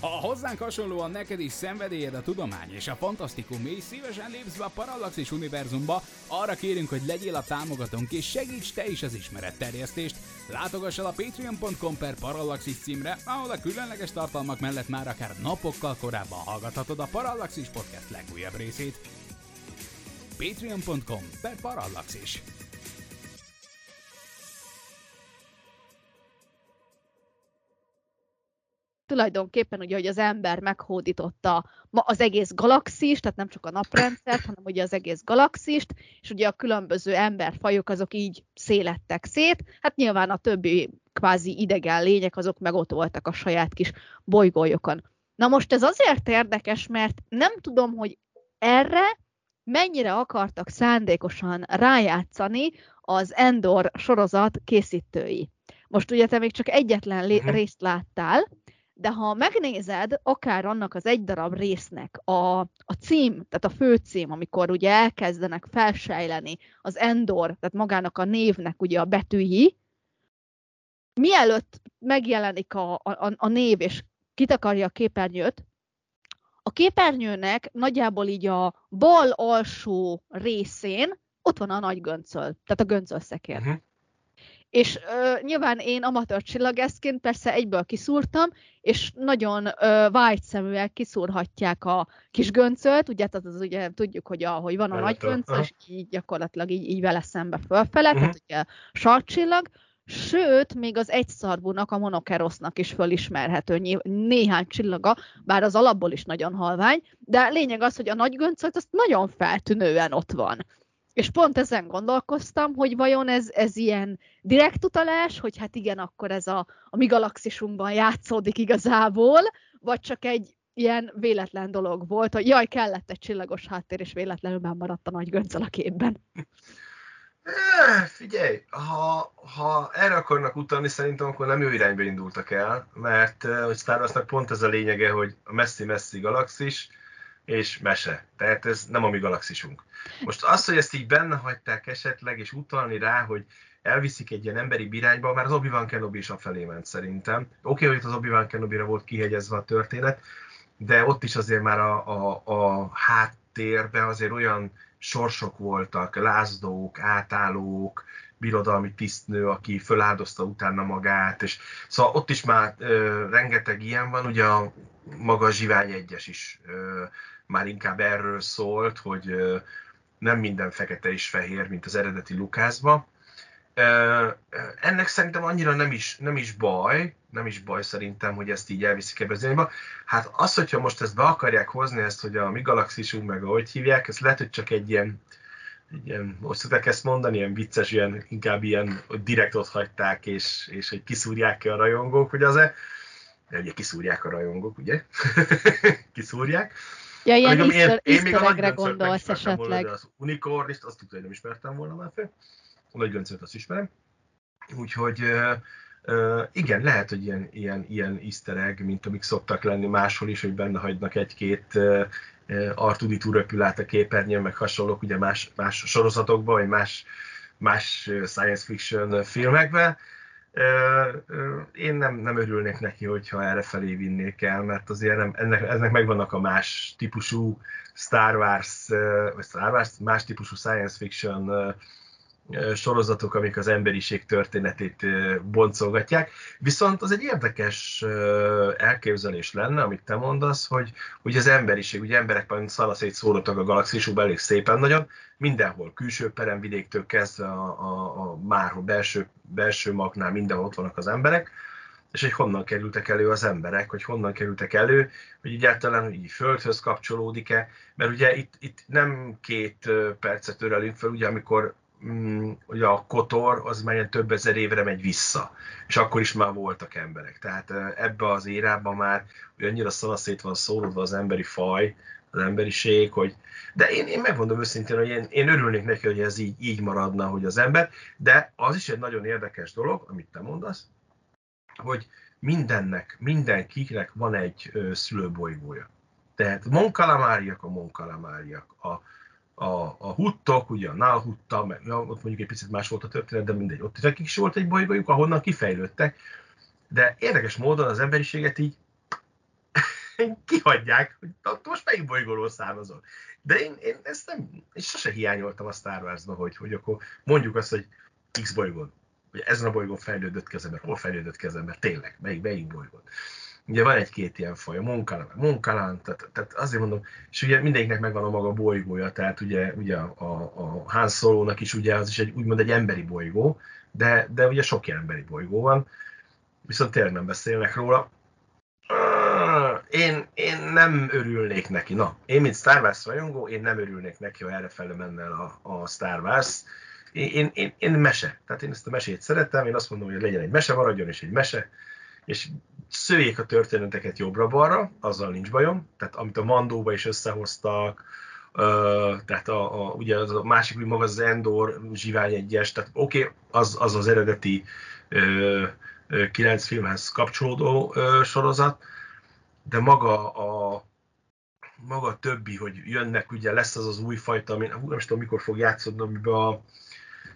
Ha hozzánk hasonlóan neked is szenvedélyed a tudomány és a fantasztikum, és szívesen lépsz be a Parallaxis univerzumba, arra kérünk, hogy legyél a támogatónk és segíts te is az ismeretterjesztést. Látogass el a patreon.com per Parallaxis címre, ahol a különleges tartalmak mellett már akár napokkal korábban hallgathatod a Parallaxis podcast legújabb részét. patreon.com per Parallaxis tulajdonképpen ugye, hogy az ember meghódította az egész galaxist, tehát nem csak a naprendszert, hanem ugye az egész galaxist, és ugye a különböző emberfajok azok így szélettek szét, hát nyilván a többi kvázi idegen lények azok meg ott voltak a saját kis bolygójukon. Na most ez azért érdekes, mert nem tudom, hogy erre mennyire akartak szándékosan rájátszani az Endor sorozat készítői. Most ugye te még csak egyetlen lé- mhm. részt láttál, de ha megnézed, akár annak az egy darab résznek a, a cím, tehát a főcím, amikor ugye elkezdenek felsejleni az Endor, tehát magának a névnek ugye a betűi, mielőtt megjelenik a, a, a név és kitakarja a képernyőt, a képernyőnek nagyjából így a bal alsó részén ott van a nagy göncöl, tehát a göncölszekér. Uh-huh. És ö, nyilván én amatőr csillagászként persze egyből kiszúrtam, és nagyon ö, szeműek kiszúrhatják a kis göncölt, ugye, tehát az ugye tudjuk, hogy, a, hogy van a nagy göncöl, és így gyakorlatilag így, így vele szembe fölfele, uh-huh. tehát ugye sarcsillag, sőt, még az egyszarvúnak, a monokerosznak is fölismerhető néhány csillaga, bár az alapból is nagyon halvány, de lényeg az, hogy a nagy göncölt az nagyon feltűnően ott van. És pont ezen gondolkoztam, hogy vajon ez, ez ilyen direkt utalás, hogy hát igen, akkor ez a, a mi galaxisunkban játszódik igazából, vagy csak egy ilyen véletlen dolog volt, hogy jaj, kellett egy csillagos háttér, és véletlenül már maradt a nagy göncöl a képben. Figyelj, ha, ha erre akarnak utalni, szerintem akkor nem jó irányba indultak el, mert hogy Star Warsnak pont ez a lényege, hogy a messzi-messzi galaxis és mese. Tehát ez nem a mi galaxisunk. Most az, hogy ezt így benne hagyták esetleg, és utalni rá, hogy elviszik egy ilyen emberi irányba, már az Obi-Wan Kenobi is felé ment szerintem. Oké, okay, hogy itt az Obi-Wan Kenobi-ra volt kihegyezve a történet, de ott is azért már a, a, a háttérben azért olyan sorsok voltak, lázdók, átállók, birodalmi tisztnő, aki föláldozta utána magát, és szóval ott is már ö, rengeteg ilyen van, ugye a maga a Zsivány egyes is ö, már inkább erről szólt, hogy nem minden fekete és fehér, mint az eredeti Lukászba. Ennek szerintem annyira nem is, nem is baj, nem is baj szerintem, hogy ezt így elviszik ebbe az irányba. Hát az, hogyha most ezt be akarják hozni, ezt, hogy a mi galaxisunk, meg ahogy hívják, ez lehet, hogy csak egy ilyen, egy ilyen, most szokták ezt mondani, ilyen vicces, ilyen, inkább ilyen, hogy direkt ott hagyták, és, és hogy kiszúrják ki a rajongók, hogy az-e. De ugye kiszúrják a rajongók, ugye? [laughs] kiszúrják. Ja, ilyen Amíg, én, én még a gondolsz esetleg. Volna, az unicornist, azt tudta, hogy nem ismertem volna már fel. A nagy göncöt azt ismerem. Úgyhogy uh, igen, lehet, hogy ilyen, ilyen, ilyen easter egg, mint amik szoktak lenni máshol is, hogy benne hagynak egy-két uh, Artuditú röpül át a képernyőn, meg hasonlók ugye más, más sorozatokban, vagy más, más science fiction filmekben. Én nem, nem örülnék neki, hogyha erre felé vinnék el, mert azért nem, ennek, ennek megvannak a más típusú Star Wars, vagy Star Wars, más típusú science fiction sorozatok, amik az emberiség történetét boncolgatják. Viszont az egy érdekes elképzelés lenne, amit te mondasz, hogy, hogy az emberiség, ugye emberek majd szalaszét szólottak a galaxisukban elég szépen nagyon, mindenhol, külső peremvidéktől kezdve a, a, a már a belső, belső magnál mindenhol ott vannak az emberek, és hogy honnan kerültek elő az emberek, hogy honnan kerültek elő, hogy egyáltalán így földhöz kapcsolódik-e, mert ugye itt, itt nem két percet örelünk fel, ugye amikor ugye a kotor az már több ezer évre megy vissza, és akkor is már voltak emberek. Tehát ebbe az érában már hogy annyira szanaszét van szólódva az emberi faj, az emberiség, hogy de én, én megmondom őszintén, hogy én, én örülnék neki, hogy ez így, így maradna, hogy az ember, de az is egy nagyon érdekes dolog, amit te mondasz, hogy mindennek, mindenkinek van egy szülőbolygója. Tehát monkalamáriak a monkalamáriak, a, a, a huttok, ugye a nálhutta, meg ja, ott mondjuk egy picit más volt a történet, de mindegy, ott nekik is volt egy bolygójuk, ahonnan kifejlődtek. De érdekes módon az emberiséget így [laughs] kihagyják, hogy most melyik bolygóról származol. De én, én ezt nem, én sose hiányoltam a Star wars hogy, hogy akkor mondjuk azt, hogy X bolygón, hogy ezen a bolygón fejlődött ki az hol fejlődött ki az ember, tényleg, melyik, melyik bolygón. Ugye van egy-két ilyen faj, a Monkalan, Monkalan, tehát, tehát azért mondom, és ugye mindegyiknek megvan a maga bolygója, tehát ugye, ugye a, a, Han Solo-nak is ugye az is egy, úgymond egy emberi bolygó, de, de ugye sok ilyen emberi bolygó van, viszont tényleg nem beszélnek róla. Én, én nem örülnék neki. Na, én, mint Star Wars rajongó, én nem örülnék neki, ha erre fele menne a, a Star Wars. Én, én, én, én mese. Tehát én ezt a mesét szeretem, én azt mondom, hogy legyen egy mese, maradjon és egy mese és szőjék a történeteket jobbra-balra, azzal nincs bajom, tehát amit a Mandóba is összehoztak, Uh, tehát a, a, ugye az a másik, maga az Endor zsivány egyes, tehát oké, okay, az, az az eredeti uh, kilenc filmhez kapcsolódó sorozat, de maga a maga a többi, hogy jönnek, ugye lesz az az új fajta, ami nem tudom mikor fog játszódni, amiben a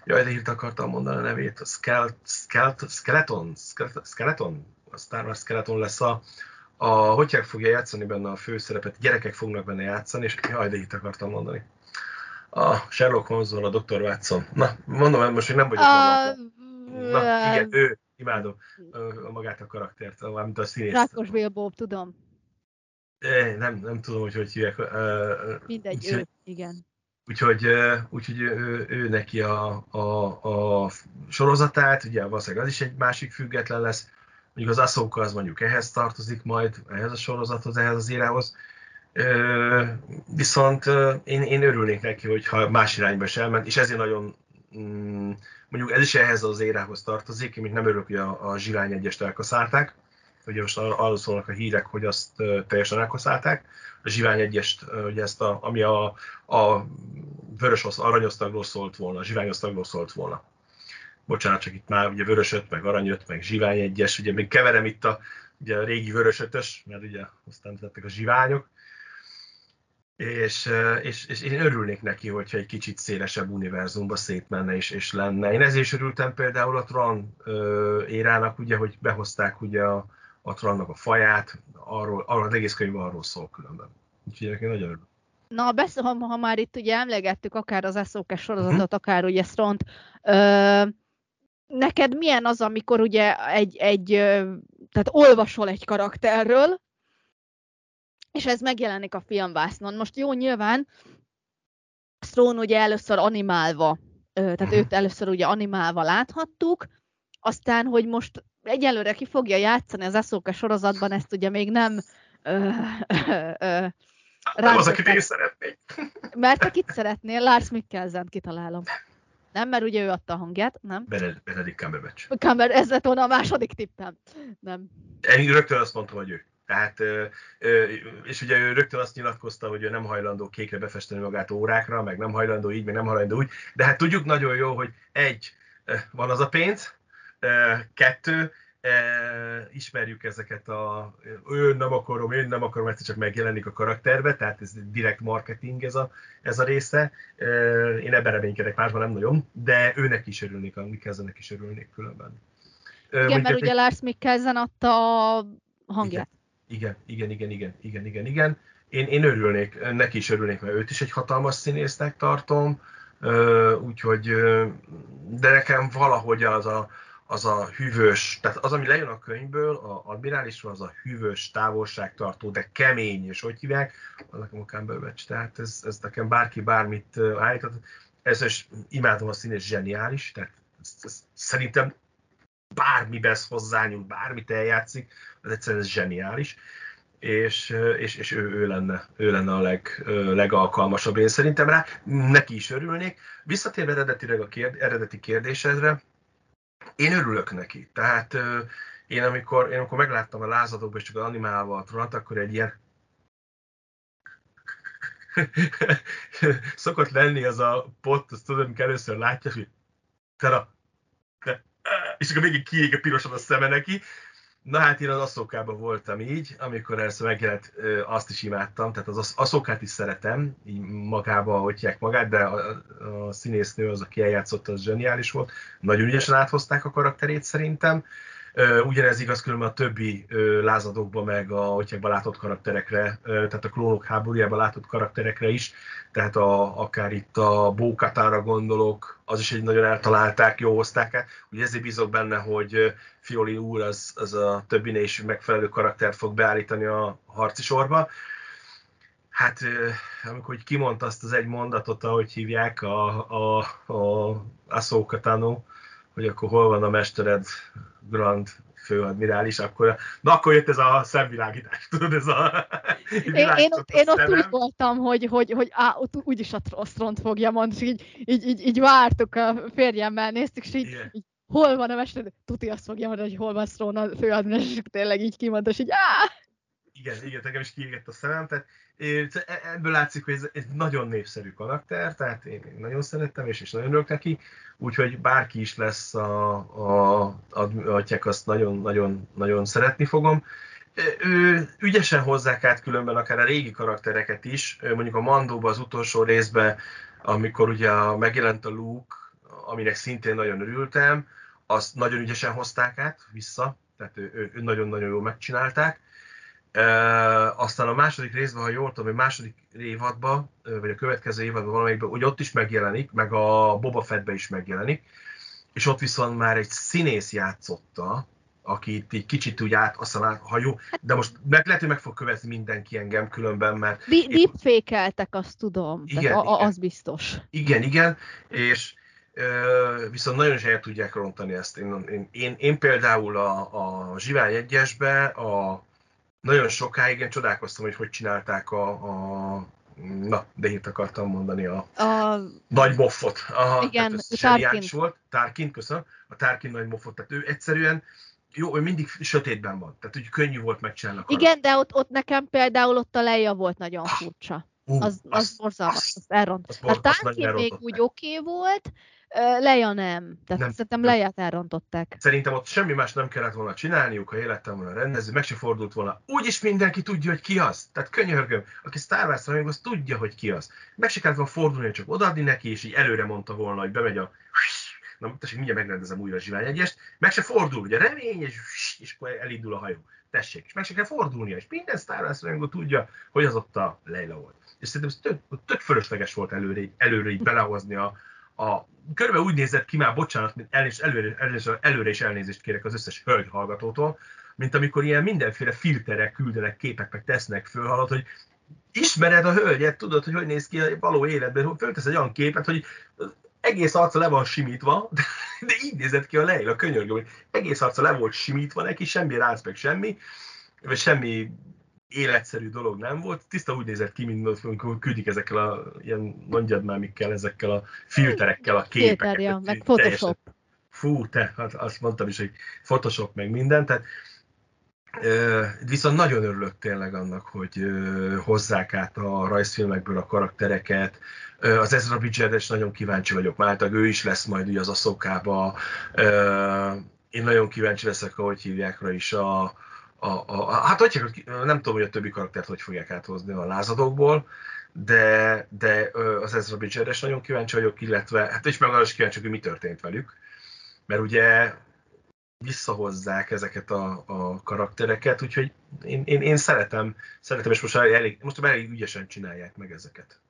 Jaj, de írt akartam mondani a nevét, a Skeleton, Skeleton, Skeleton, a Star Wars Skeleton lesz a, a hogy fogja játszani benne a főszerepet, gyerekek fognak benne játszani, és jaj, de itt akartam mondani. A Sherlock holmes a Dr. Watson. Na, mondom, most még nem vagyok uh, Na, igen, ő, imádom a magát a karaktert, mint a színész. Rákos Bilbo, tudom. Nem, nem tudom, hogy hogy hívják. Mindegy, ő, igen. Úgyhogy, úgyhogy ő, ő neki a, a, a sorozatát, ugye valószínűleg az is egy másik független lesz, mondjuk az Ahsoka az mondjuk ehhez tartozik majd, ehhez a sorozathoz, ehhez az írához. Viszont én, én örülnék neki, hogyha más irányba is elment, és ezért nagyon mm, mondjuk ez is ehhez az érához tartozik, én nem örülök, hogy a, a Zsivány egyest elkaszálták, ugye most arról szólnak a hírek, hogy azt teljesen elkaszálták, a Zsivány egyest, ugye ezt a, ami a, a vörös aranyosztagról szólt volna, a zsiványosztagról szólt volna. Bocsánat, csak itt már ugye vörösöt, meg aranyöt, meg zsivány egyes, ugye még keverem itt a, ugye a régi vörösötös, mert ugye aztán lettek a zsiványok, és, és, és én örülnék neki, hogyha egy kicsit szélesebb univerzumba szétmenne és, és lenne. Én ezért is örültem például a Tron érának, ugye, hogy behozták ugye a, a Tronnak a faját, arról, arról az egész könyv arról szól különben. Úgyhogy én nagyon örülök. Na, beszél, ha, ha már itt ugye emlegettük akár az SOK sorozatot, uh-huh. akár ugye Stront, ö, neked milyen az, amikor ugye egy, egy tehát olvasol egy karakterről, és ez megjelenik a filmvásznon. Most jó, nyilván Strón ugye először animálva, tehát őt először ugye animálva láthattuk, aztán, hogy most egyelőre ki fogja játszani az Eszóka sorozatban, ezt ugye még nem ö, ö, ö, nem az, akit én szeretnék. Mert te kit szeretnél? Lars Mikkelsen kitalálom. Nem, mert ugye ő adta a hangját, nem? Benedict Cumberbatch. Cumber, ez lett volna a második tippem. Nem. Én rögtön azt mondtam, hogy ő. Tehát, és ugye ő rögtön azt nyilatkozta, hogy ő nem hajlandó kékre befesteni magát órákra, meg nem hajlandó így, meg nem hajlandó úgy, de hát tudjuk nagyon jó, hogy egy, van az a pénz, kettő, ismerjük ezeket a ő nem akarom, én nem akarom, ezt csak megjelenik a karakterbe, tehát ez direkt marketing ez a, ez a része. Én ebben reménykedek, másban nem nagyon, de őnek is örülnék, a Mikkelzennek is örülnék különben. Igen, mert ugye Lars Mikkelzen adta a hangját. Igen, igen, igen, igen, igen, igen, igen. Én, én örülnék, neki is örülnék, mert őt is egy hatalmas színésznek tartom, úgyhogy, de nekem valahogy az a, az a hűvös, tehát az, ami lejön a könyvből, a admirálisról, az a hűvös, távolságtartó, de kemény, és hogy hívják, az nekem a Cumberbatch, tehát ez, ez nekem bárki bármit állított, ez is imádom a színész zseniális, tehát ez, ez, szerintem bármiben hozzányúl, bármit eljátszik, az egyszerűen ez zseniális, és, és, és ő, ő, lenne, ő lenne a leg, legalkalmasabb. Én szerintem rá, neki is örülnék. Visszatérve eredetileg a kérd, eredeti kérdésedre, én örülök neki. Tehát én amikor, én amikor megláttam a lázadókban és csak az animálva a tronat, akkor egy ilyen [laughs] szokott lenni az a pot, azt tudod, amikor először látja, hogy tera, és akkor végig kiég pirosan a szeme neki, Na hát én az Aszókában voltam így, amikor először megjelent, azt is imádtam, tehát az Aszókát is szeretem, így magába hagyják magát, de a, a színésznő az, aki eljátszott, az zseniális volt. Nagyon ügyesen áthozták a karakterét szerintem. Ugyanez igaz különben a többi lázadókban, meg a Otyákban látott karakterekre, tehát a klónok háborújában látott karakterekre is, tehát a, akár itt a Bókatára gondolok, az is egy nagyon eltalálták, jó hozták el. Ugye ezért bízok benne, hogy Fioli úr az, az a többinél is megfelelő karaktert fog beállítani a harci sorba. Hát amikor hogy kimondta azt az egy mondatot, ahogy hívják a, a, a Ahsoka Tano, hogy akkor hol van a mestered Grand főadmirális, akkor, na akkor jött ez a szemvilágítás, tudod, ez a... Én, [laughs] én, ott, én ott úgy voltam, hogy, hogy, hogy á, ott úgyis a Trostront fogja mondani, és így, így, így, így vártuk a férjemmel, néztük, és így, így hol van a mester? Tuti azt fogja mondani, hogy hol van Strón a főadmirális, és tényleg így kimondta, és így á! Igen, igen, nekem is kiégett a szemem, tehát e- ebből látszik, hogy ez, ez nagyon népszerű karakter, tehát én nagyon szerettem, és, és nagyon örülök neki, úgyhogy bárki is lesz a, a, a, a azt nagyon-nagyon nagyon szeretni fogom. Ő, ügyesen hozzák át különben akár a régi karaktereket is, mondjuk a Mandóba az utolsó részben, amikor ugye megjelent a Luke, aminek szintén nagyon örültem, azt nagyon ügyesen hozták át vissza, tehát ő, ő, ő nagyon-nagyon jól megcsinálták. E, aztán a második részben, ha jól tudom, a második évadban, vagy a következő évadban valamelyikben, hogy ott is megjelenik, meg a Boba Fettbe is megjelenik, és ott viszont már egy színész játszotta, akit így kicsit úgy át, aztán át, ha jó, de most meg, lehet, hogy meg fog követni mindenki engem különben, mert... Deepfake-eltek, azt tudom, igen, a, a, az biztos. Igen, igen, és viszont nagyon is el tudják rontani ezt. Én, én, én, én például a, a Zsivány egyesbe a, nagyon sokáig csodálkoztam, hogy hogy csinálták a, a na, de itt akartam mondani a, a... nagy moffot. Aha, igen, Tarkin. volt. Tarkin, köszönöm. A Tarkin nagy moffot. Tehát ő egyszerűen jó, ő mindig sötétben van, tehát úgy könnyű volt megcsinálni. Igen, de ott, ott nekem például ott a leja volt nagyon furcsa. Uh, az, az, az borzalmas, az, az elront. Az, a Tarkin még úgy oké okay volt, Leja nem. Tehát nem, szerintem Leját elrontották. Szerintem ott semmi más nem kellett volna csinálniuk, ha élettem volna rendező, meg se fordult volna. Úgyis mindenki tudja, hogy ki az. Tehát könyörgöm, aki Star Wars rajong, az tudja, hogy ki az. Meg se kellett volna fordulni, csak odaadni neki, és így előre mondta volna, hogy bemegy a na tessék, mindjárt megrendezem újra a zsivány egyest, meg se fordul, ugye remény, és, és akkor elindul a hajó. Tessék, és meg se kell fordulnia, és minden Star Wars rajongó tudja, hogy az ott a Leila volt. És szerintem ez tök, tök fölösleges volt előre, előre így belehozni a, a, körülbelül úgy nézett ki már, bocsánat, el és előre, előre, előre is elnézést kérek az összes hölgy hallgatótól, mint amikor ilyen mindenféle filterek küldenek képek, meg tesznek föl, hallod, hogy ismered a hölgyet, tudod, hogy hogy néz ki a való életben, hogy föltesz egy olyan képet, hogy egész arca le van simítva, de, [laughs] de így nézett ki a Leila, könyörgöm, hogy egész arca le volt simítva neki, semmi ránc meg semmi, vagy semmi életszerű dolog nem volt. Tiszta úgy nézett ki, mint amikor küldik ezekkel a, ilyen, mondjad már mikkel, ezekkel a filterekkel a képeket. Filterja, meg Photoshop. Teljesen, fú, te, hát azt mondtam is, hogy Photoshop meg minden, tehát Viszont nagyon örülök tényleg annak, hogy hozzák át a rajzfilmekből a karaktereket. Az Ezra bridger nagyon kíváncsi vagyok, Máltag ő is lesz majd ugye az Aszokába. Én nagyon kíváncsi leszek, ahogy hívják rá is a, a, a, hát hogy nem tudom, hogy a többi karaktert hogy fogják áthozni a lázadókból, de, de az Ezra bridger nagyon kíváncsi vagyok, illetve hát is meg arra is kíváncsi, hogy mi történt velük. Mert ugye visszahozzák ezeket a, a karaktereket, úgyhogy én, én, én szeretem, szeretem, és most elég, most elég ügyesen csinálják meg ezeket.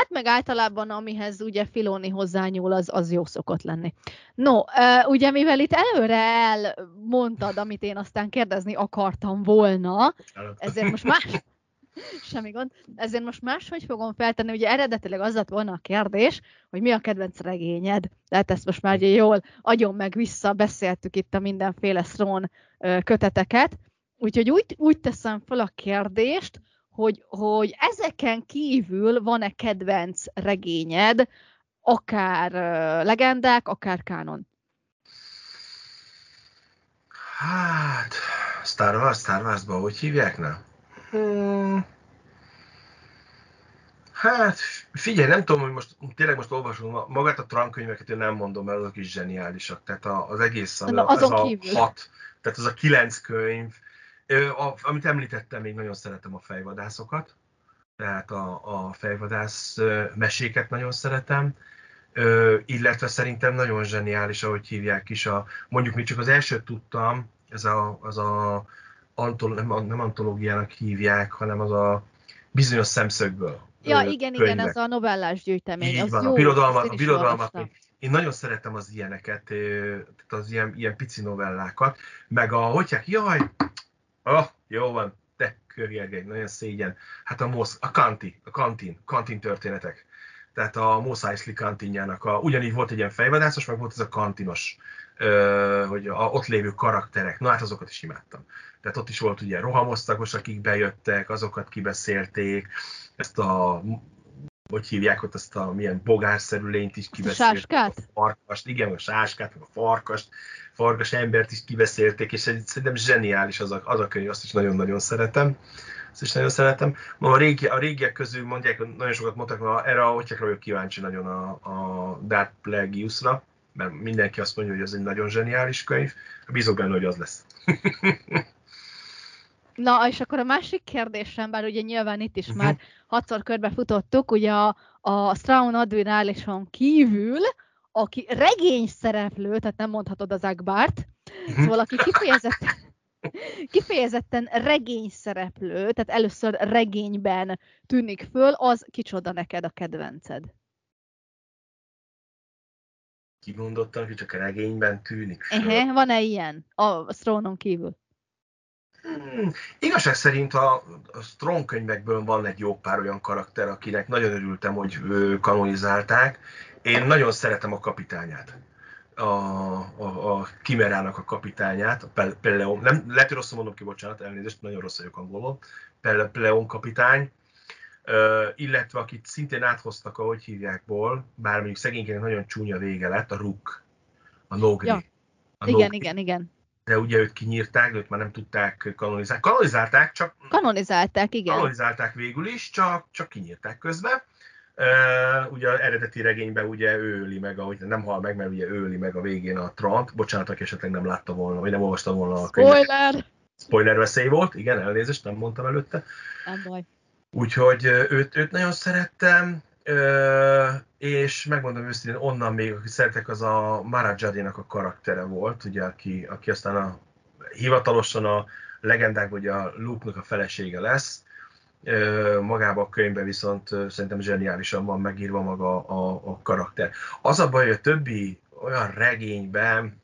Hát meg általában, amihez ugye Filoni hozzányúl, az, az jó szokott lenni. No, ugye mivel itt előre elmondtad, amit én aztán kérdezni akartam volna, ezért most más, [laughs] Semmi gond. Ezért most máshogy fogom feltenni, ugye eredetileg az lett volna a kérdés, hogy mi a kedvenc regényed. Tehát ezt most már ugye jól agyon meg vissza, beszéltük itt a mindenféle Throne köteteket. Úgyhogy úgy, úgy teszem fel a kérdést, hogy, hogy ezeken kívül van-e kedvenc regényed, akár legendák, akár kánon? Hát, Star Wars, Star Wars-ba hogy hívják, nem? Hmm. Hát, figyelj, nem tudom, hogy most tényleg most olvasom magát a trankönyveket, én nem mondom, mert azok is zseniálisak. Tehát az egész, Na, az a kívül. hat, tehát az a kilenc könyv, a, amit említettem, még nagyon szeretem a fejvadászokat, tehát a, a fejvadász meséket nagyon szeretem, Ö, illetve szerintem nagyon zseniális, ahogy hívják is. A, mondjuk még csak az elsőt tudtam, ez a, az a antol, nem, nem antológiának hívják, hanem az a bizonyos szemszögből. Ja, igen, könyvek. igen, ez a novellás gyűjtemény. Így az van, jó, a birodalmat, a birodalmat még, én nagyon szeretem az ilyeneket, tehát az ilyen, ilyen pici novellákat, meg a, hogyják, jaj, oh, jó van, te körjelgej, nagyon szégyen. Hát a, Mosz, a Kanti, a Kantin, Kantin történetek. Tehát a Mos Eisley kantinjának, a, ugyanígy volt egy ilyen fejvadászos, meg volt ez a kantinos, ö, hogy a, ott lévő karakterek, na hát azokat is imádtam. Tehát ott is volt ugye rohamosztagos, akik bejöttek, azokat kibeszélték, ezt a hogy hívják ott azt a milyen bogárszerű lényt is A kibeszélték. sáskát? A farkast, igen, a sáskát, meg a farkast, farkas embert is kibeszélték, és egy- szerintem zseniális az a, az a könyv, azt is nagyon-nagyon szeretem. Azt is nagyon szeretem. Ma a, régi, a régiek közül mondják, nagyon sokat mondtak, hogy erre a hotyakra vagyok kíváncsi nagyon a, a Dark Plagueis-ra, mert mindenki azt mondja, hogy ez egy nagyon zseniális könyv. Bízok benne, hogy az lesz. [laughs] Na, és akkor a másik kérdésem, bár ugye nyilván itt is Mhm. már hatszor körbe futottuk, ugye a, a Straun Admirálison kívül, aki regény szereplő, tehát nem mondhatod az Agbárt, Mhm. szóval aki kifejezetten, [laughs] kifejezetten regény szereplő, tehát először regényben tűnik föl, az kicsoda neked a kedvenced? Kimondottan, hogy csak a regényben tűnik. föl. Ehe, van-e ilyen a Straunon kívül? Hmm, igazság szerint a, a Strong könyvekből van egy jó pár olyan karakter, akinek nagyon örültem, hogy kanonizálták. Én nagyon szeretem a kapitányát. A, a, a Kimerának a kapitányát, a Pel- Peleon, nem, lehet, hogy rosszul mondom ki, bocsánat, elnézést, nagyon rossz vagyok angolul, Pele, Peleon kapitány, illetve akit szintén áthoztak, ahogy hívjákból, bár mondjuk szegénykének nagyon csúnya vége lett, a Ruk, a Nogri. Ja. A Igen, Nogri igen, igen. De ugye őt kinyírták, de őt már nem tudták kanonizálni. Kanonizálták, csak Kanonizálták, igen. kanonizálták végül is, csak, csak kinyírták közben. Uh, ugye az eredeti regényben ugye ő öli meg, ahogy nem hal meg, mert ugye ő öli meg a végén a Trant. Bocsánat, aki esetleg nem látta volna, vagy nem olvasta volna a könyvet. Spoiler! Spoiler veszély volt, igen, elnézést, nem mondtam előtte. Nem baj. Úgyhogy őt, őt nagyon szerettem, ö, és megmondom őszintén, onnan még, aki szeretek, az a Mara Jadinak a karaktere volt, ugye, aki, aki aztán a, hivatalosan a legendák, vagy a Luke-nak a felesége lesz. Ö, Magában a könyvben viszont szerintem zseniálisan van megírva maga a, a karakter. Az a baj, hogy a többi olyan regényben,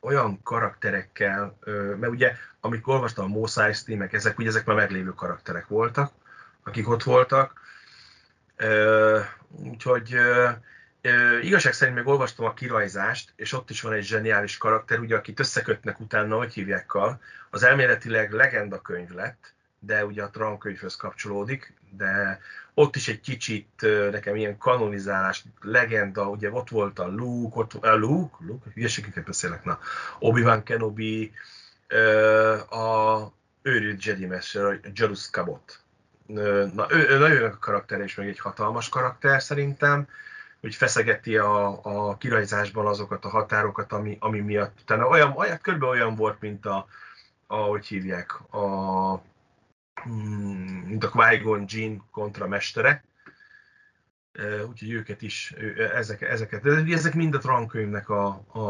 olyan karakterekkel, mert ugye, amikor olvastam a Mos meg ezek, ugye ezek már meglévő karakterek voltak, akik ott voltak. Úgyhogy igazság szerint még olvastam a kirajzást, és ott is van egy zseniális karakter, ugye, akit összekötnek utána, hogy hívjákkal. Az elméletileg legenda könyv lett, de ugye a Tron könyvhöz kapcsolódik, de ott is egy kicsit nekem ilyen kanonizálás, legenda, ugye ott volt a Luke, ott, a Luke, Luke, hülyeségeket beszélek, na, Obi-Wan Kenobi, a őrült Jedi Master, Jarus Cabot. Na, ő, ő nagyon a karakter, és meg egy hatalmas karakter szerintem, hogy feszegeti a, a kirajzásban azokat a határokat, ami, ami miatt utána olyan, olyan, körülbelül olyan volt, mint a, ahogy hívják, a, mm, mint a Qui-Gon Jinn kontra mestere. Úgyhogy őket is, ezek, ezeket, ezek mind a Tron könyvnek a, a,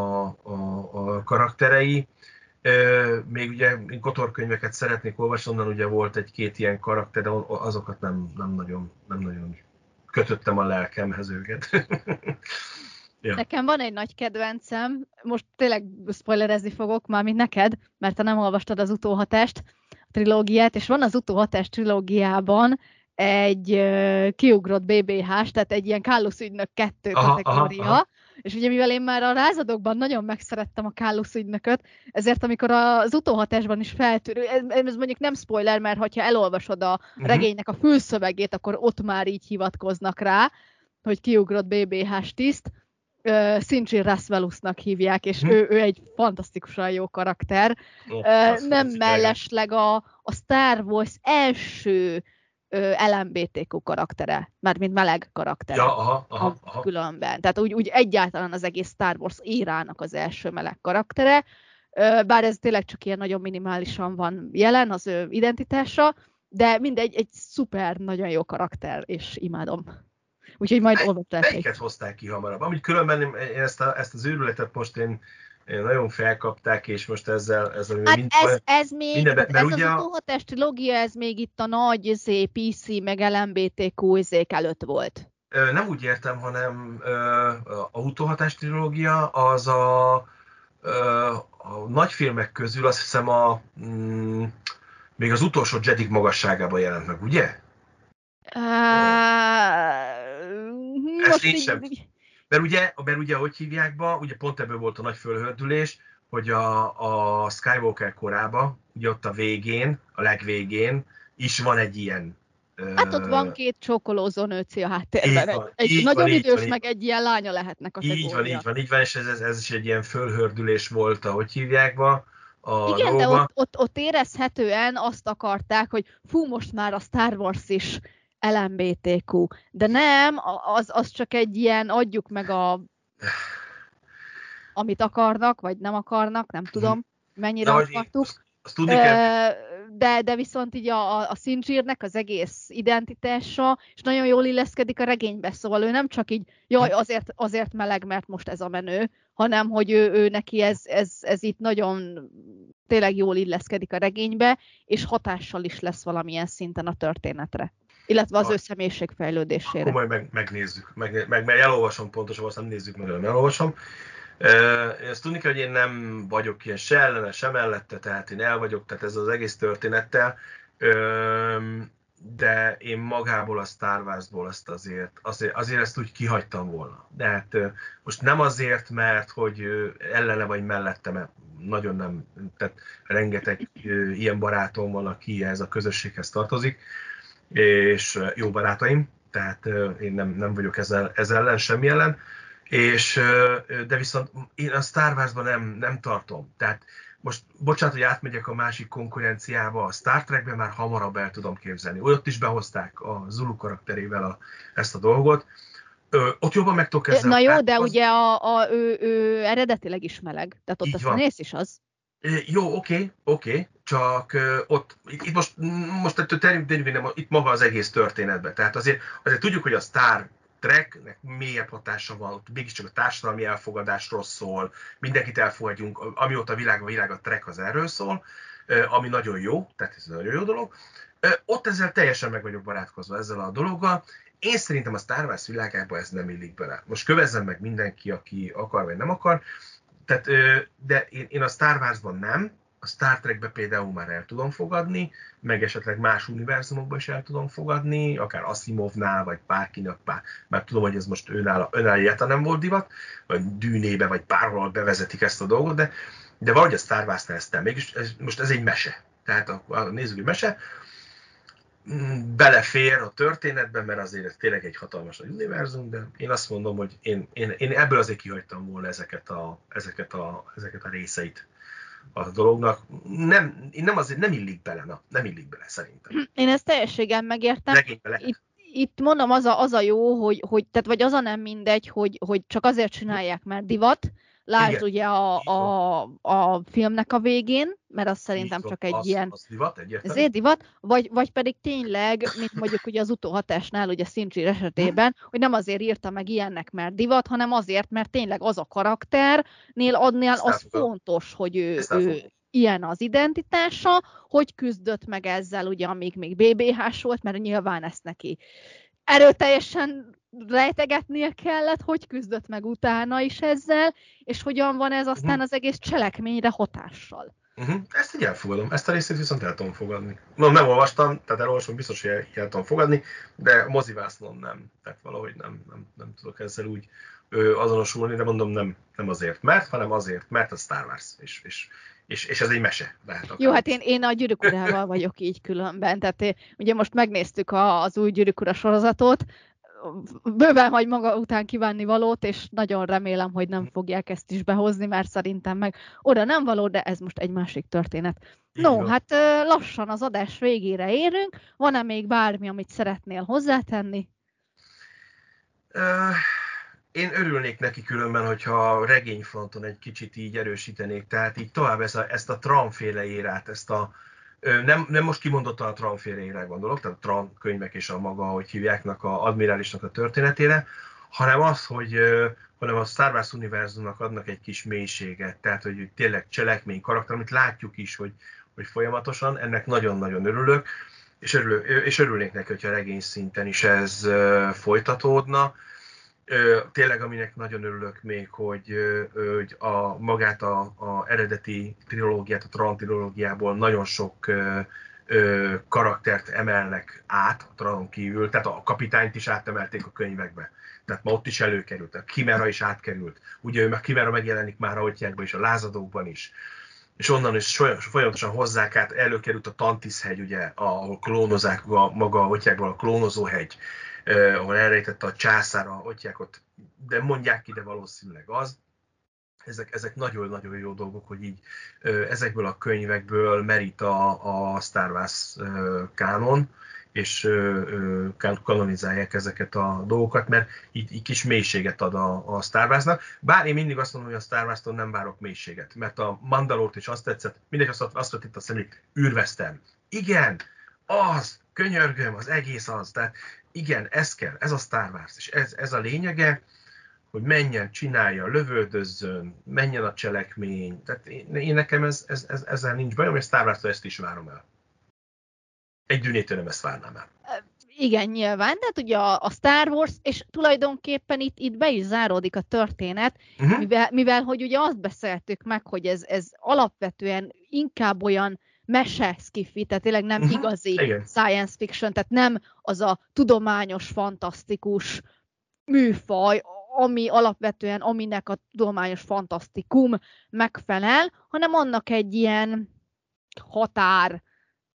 a, a karakterei. Még ugye én Kotor könyveket szeretnék olvasni, onnan ugye volt egy-két ilyen karakter, de azokat nem, nem, nagyon, nem nagyon kötöttem a lelkemhez őket. [laughs] ja. Nekem van egy nagy kedvencem, most tényleg spoilerezni fogok már, mint neked, mert te nem olvastad az utóhatást, a trilógiát, és van az utóhatás trilógiában egy uh, kiugrott BBH-s, tehát egy ilyen Kállusz ügynök kettő Aha, kategória, aha, aha. És ugye mivel én már a rázadokban nagyon megszerettem a Kállusz ügynököt, ezért amikor az utóhatásban is feltűr, ez, ez mondjuk nem spoiler, mert ha elolvasod a Mhm. regénynek a fülszövegét, akkor ott már így hivatkoznak rá, hogy kiugrott BBH-s tiszt, uh, Sinjin Rasvelusnak hívják, és Mhm. ő, ő egy fantasztikusan jó karakter. Ö, azt nem mellesleg a, a Star Wars első LMBTQ karaktere, mármint meleg karaktere. Ja, aha, aha, aha. különben. Tehát úgy, úgy egyáltalán az egész Star Wars érának az első meleg karaktere, bár ez tényleg csak ilyen nagyon minimálisan van jelen az ő identitása, de mindegy, egy szuper, nagyon jó karakter, és imádom. Úgyhogy majd is. Melyiket hozták ki hamarabb? Amúgy különben én ezt, a, ezt az őrületet most én nagyon felkapták, és most ezzel, ezzel Hát mind, ez, ez még, mert ez ugye az utóhatás trilógia, ez még itt a nagy izé, PC, meg LMBTQ izék előtt volt. Nem úgy értem, hanem a utóhatás trilógia az a, a nagy filmek közül azt hiszem a mm, még az utolsó Jedi magasságában jelent meg, ugye? Uh, Ezt én sem. Mert ugye, mert ugye, hogy hívják be, ugye pont ebből volt a nagy fölhördülés, hogy a, a Skywalker korában, ugye ott a végén, a legvégén is van egy ilyen Hát ott van két csókolózó nőci a háttérben. Így van, egy így nagyon van, idős, van, meg egy ilyen lánya lehetnek a Így van, így van, így van, és ez, ez, ez is egy ilyen fölhördülés volt, ahogy hívják ma. A Igen, de dologba. ott, ott, ott érezhetően azt akarták, hogy fú, most már a Star Wars is LMBTQ. De nem, az, az csak egy ilyen, adjuk meg a amit akarnak, vagy nem akarnak, nem tudom, mennyire Mhm. De hogy akartuk. Azt, azt tudni kell, De, de viszont így a, a- a Sinjirnek az egész identitása, és nagyon jól illeszkedik a regénybe, szóval ő nem csak így, jaj, azért, azért meleg, mert most ez a menő, hanem hogy ő, ő neki ez, ez, ez itt nagyon tényleg jól illeszkedik a regénybe, és hatással is lesz valamilyen szinten a történetre. Illetve az Ah. ő személyiség fejlődésére. Akkor majd meg, megnézzük. Meg, meg, meg elolvasom pontosan, azt nem nézzük meg, hanem elolvasom. Ezt tudni kell, hogy én nem vagyok ilyen se ellene, se mellette, tehát én el vagyok, tehát ez az egész történettel. De én magából a Star Wars-ból ezt azért, azért, azért ezt úgy kihagytam volna. De hát most nem azért, mert hogy ellene vagy mellette, mert nagyon nem, tehát rengeteg ilyen barátom van, aki ehhez a közösséghez tartozik, és jó barátaim, tehát én nem, nem vagyok ezzel, ezzel ellen, semmi ellen, és, de viszont én a Star Wars-ban nem, nem tartom. Tehát most bocsánat, hogy átmegyek a másik konkurenciába, a Star Trekben már hamarabb el tudom képzelni. Ott is behozták a Zulu karakterével a, ezt a dolgot. Ö, ott jobban meg tudok ezzel Na jó, de az- ugye a, a, ő, ő eredetileg is meleg, tehát ott Így a színész is az. Jó, oké, oké, csak ott, itt, most, most ettől természetesen nem, itt maga az egész történetben. Tehát azért, azért tudjuk, hogy a Star Treknek mélyebb hatása van, mégiscsak a társadalmi elfogadásról szól, mindenkit elfogadjunk, amióta a világ a világ, a Trek az erről szól, ami nagyon jó, tehát ez egy nagyon jó dolog. Ott ezzel teljesen meg vagyok barátkozva ezzel a dologgal. Én szerintem a Star Wars világába ez nem illik bele. Most kövezzen meg mindenki, aki akar vagy nem akar, tehát, de én, én a Star Wars-ban nem, a Star Trekbe például már el tudom fogadni, meg esetleg más univerzumokban is el tudom fogadni, akár Asimovnál, vagy bárkinek, bár, már tudom, hogy ez most őnála egyáltalán nem volt divat, vagy dűnébe, vagy bárhol bevezetik ezt a dolgot, de, de valahogy a Star Wars-nál ezt nem. Mégis ez, most ez egy mese. Tehát a, a nézzük, hogy mese, belefér a történetben, mert azért ez tényleg egy hatalmas nagy univerzum, de én azt mondom, hogy én, én, én ebből azért kihagytam volna ezeket a, ezeket a, ezeket a részeit a dolognak. Nem, én nem azért nem illik bele, na, nem illik bele szerintem. Én ezt teljességgel megértem. Itt, itt mondom, az a, az a jó, hogy, hogy, tehát vagy az a nem mindegy, hogy, hogy csak azért csinálják, mert divat. Lásd Igen, ugye a, a, a filmnek a végén, mert az szerintem csak egy az, ilyen Az divat, egyértelmű. ezért divat, vagy, vagy pedig tényleg, mint mondjuk ugye az utóhatásnál, ugye Sincsir esetében, hogy nem azért írta meg ilyennek, mert divat, hanem azért, mert tényleg az a karakternél adnál az fontos, hogy ő, ő ilyen az identitása, hogy küzdött meg ezzel, ugye, amíg még BBH-s volt, mert nyilván ezt neki erőteljesen rejtegetnie kellett, hogy küzdött meg utána is ezzel, és hogyan van ez aztán Mhm. az egész cselekményre hatással. Uh-huh. Ezt így elfogadom, ezt a részét viszont el tudom fogadni. No, nem olvastam, tehát elolvasom, biztos, hogy el, el tudom fogadni, de mozivászlon nem. Tehát valahogy nem, nem, nem tudok ezzel úgy ö, azonosulni, de mondom nem, nem azért, mert, hanem azért, mert a Star Wars, és, és, és, és ez egy mese. Lehet akár. Jó, hát én, én a gyűrűk urával vagyok így különben, tehát én, ugye most megnéztük a, az új gyűrűk sorozatot, bőven hagy maga után kívánni valót, és nagyon remélem, hogy nem fogják ezt is behozni, mert szerintem meg oda nem való, de ez most egy másik történet. No, hát lassan az adás végére érünk. Van-e még bármi, amit szeretnél hozzátenni? Én örülnék neki különben, hogyha a regényfronton egy kicsit így erősítenék, tehát így tovább ezt a, ezt a Tran-féle érát, ezt a, nem, nem most kimondottan a Tran-féle érát gondolok, tehát a Tran könyvek és a maga, hogy hívjáknak, a admirálisnak a történetére, hanem az, hogy hanem a Star Wars univerzumnak adnak egy kis mélységet, tehát hogy tényleg cselekmény, karakter, amit látjuk is, hogy, hogy folyamatosan, ennek nagyon-nagyon örülök, és, örülök, és örülnék neki, hogyha regény szinten is ez folytatódna. Tényleg, aminek nagyon örülök még, hogy, hogy a, magát a, a eredeti trilógiát, a Tron trilógiából nagyon sok ö, karaktert emelnek át a Tronon kívül, tehát a kapitányt is átemelték a könyvekbe. Tehát ma ott is előkerült, a Kimera is átkerült. Ugye ő meg Kimera megjelenik már a Otyákban is, a lázadókban is. és onnan is folyamatosan hozzák át, előkerült a Tantis-hegy, ugye, ahol klónozák a, maga, ottják a klónozóhegy, eh, ahol elrejtette a császára, ottják ott, de mondják ide valószínűleg az. Ezek, ezek nagyon-nagyon jó dolgok, hogy így eh, ezekből a könyvekből merít a, a Star Wars eh, kánon, és kanonizálják ezeket a dolgokat, mert így, így kis mélységet ad a, a Star Wars-nak. Bár én mindig azt mondom, hogy a Star Wars-tól nem várok mélységet, mert a Mandalort is azt tetszett, mindegy azt, azt vett itt a szemük, űrvesztem. Igen, az, könyörgöm, az egész az. Tehát igen, ez kell, ez a Star Wars, és ez, ez a lényege, hogy menjen, csinálja, lövöldözzön, menjen a cselekmény. Tehát én, én nekem ez, ez, ez, ezzel nincs bajom, és Star wars ezt is várom el. Egy dűnétől nem ezt várnám el. Igen, nyilván, de hát ugye a, a Star Wars, és tulajdonképpen itt, itt be is záródik a történet, uh-huh. mivel, mivel hogy ugye azt beszéltük meg, hogy ez, ez alapvetően inkább olyan mese skifi, tehát tényleg nem uh-huh. igazi Igen. science fiction, tehát nem az a tudományos, fantasztikus műfaj, ami alapvetően, aminek a tudományos fantasztikum megfelel, hanem annak egy ilyen határ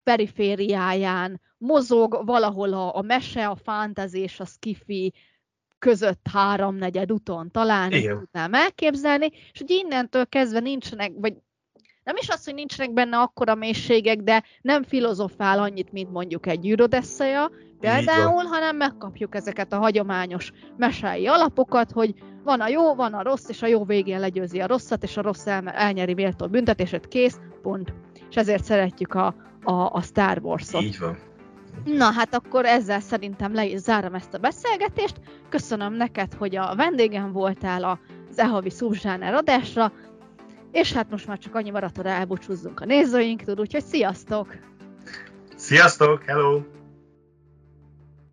perifériáján mozog, valahol a, a mese, a fantasy és a skifi között háromnegyed úton talán tudnám elképzelni, és hogy innentől kezdve nincsenek, vagy nem is az, hogy nincsenek benne akkora mélységek, de nem filozofál annyit, mint mondjuk egy űrodesszaja, például, hanem megkapjuk ezeket a hagyományos mesei alapokat, hogy van a jó, van a rossz, és a jó végén legyőzi a rosszat, és a rossz el, elnyeri méltó büntetését, kész, pont. És ezért szeretjük a, a, a Star Wars-ot. Így van. Na hát akkor ezzel szerintem le is zárom ezt a beszélgetést. Köszönöm neked, hogy a vendégem voltál az Ehavi adásra, és hát most már csak annyi maradt, hogy elbúcsúzzunk a nézőinktől, úgyhogy sziasztok! Sziasztok, hello!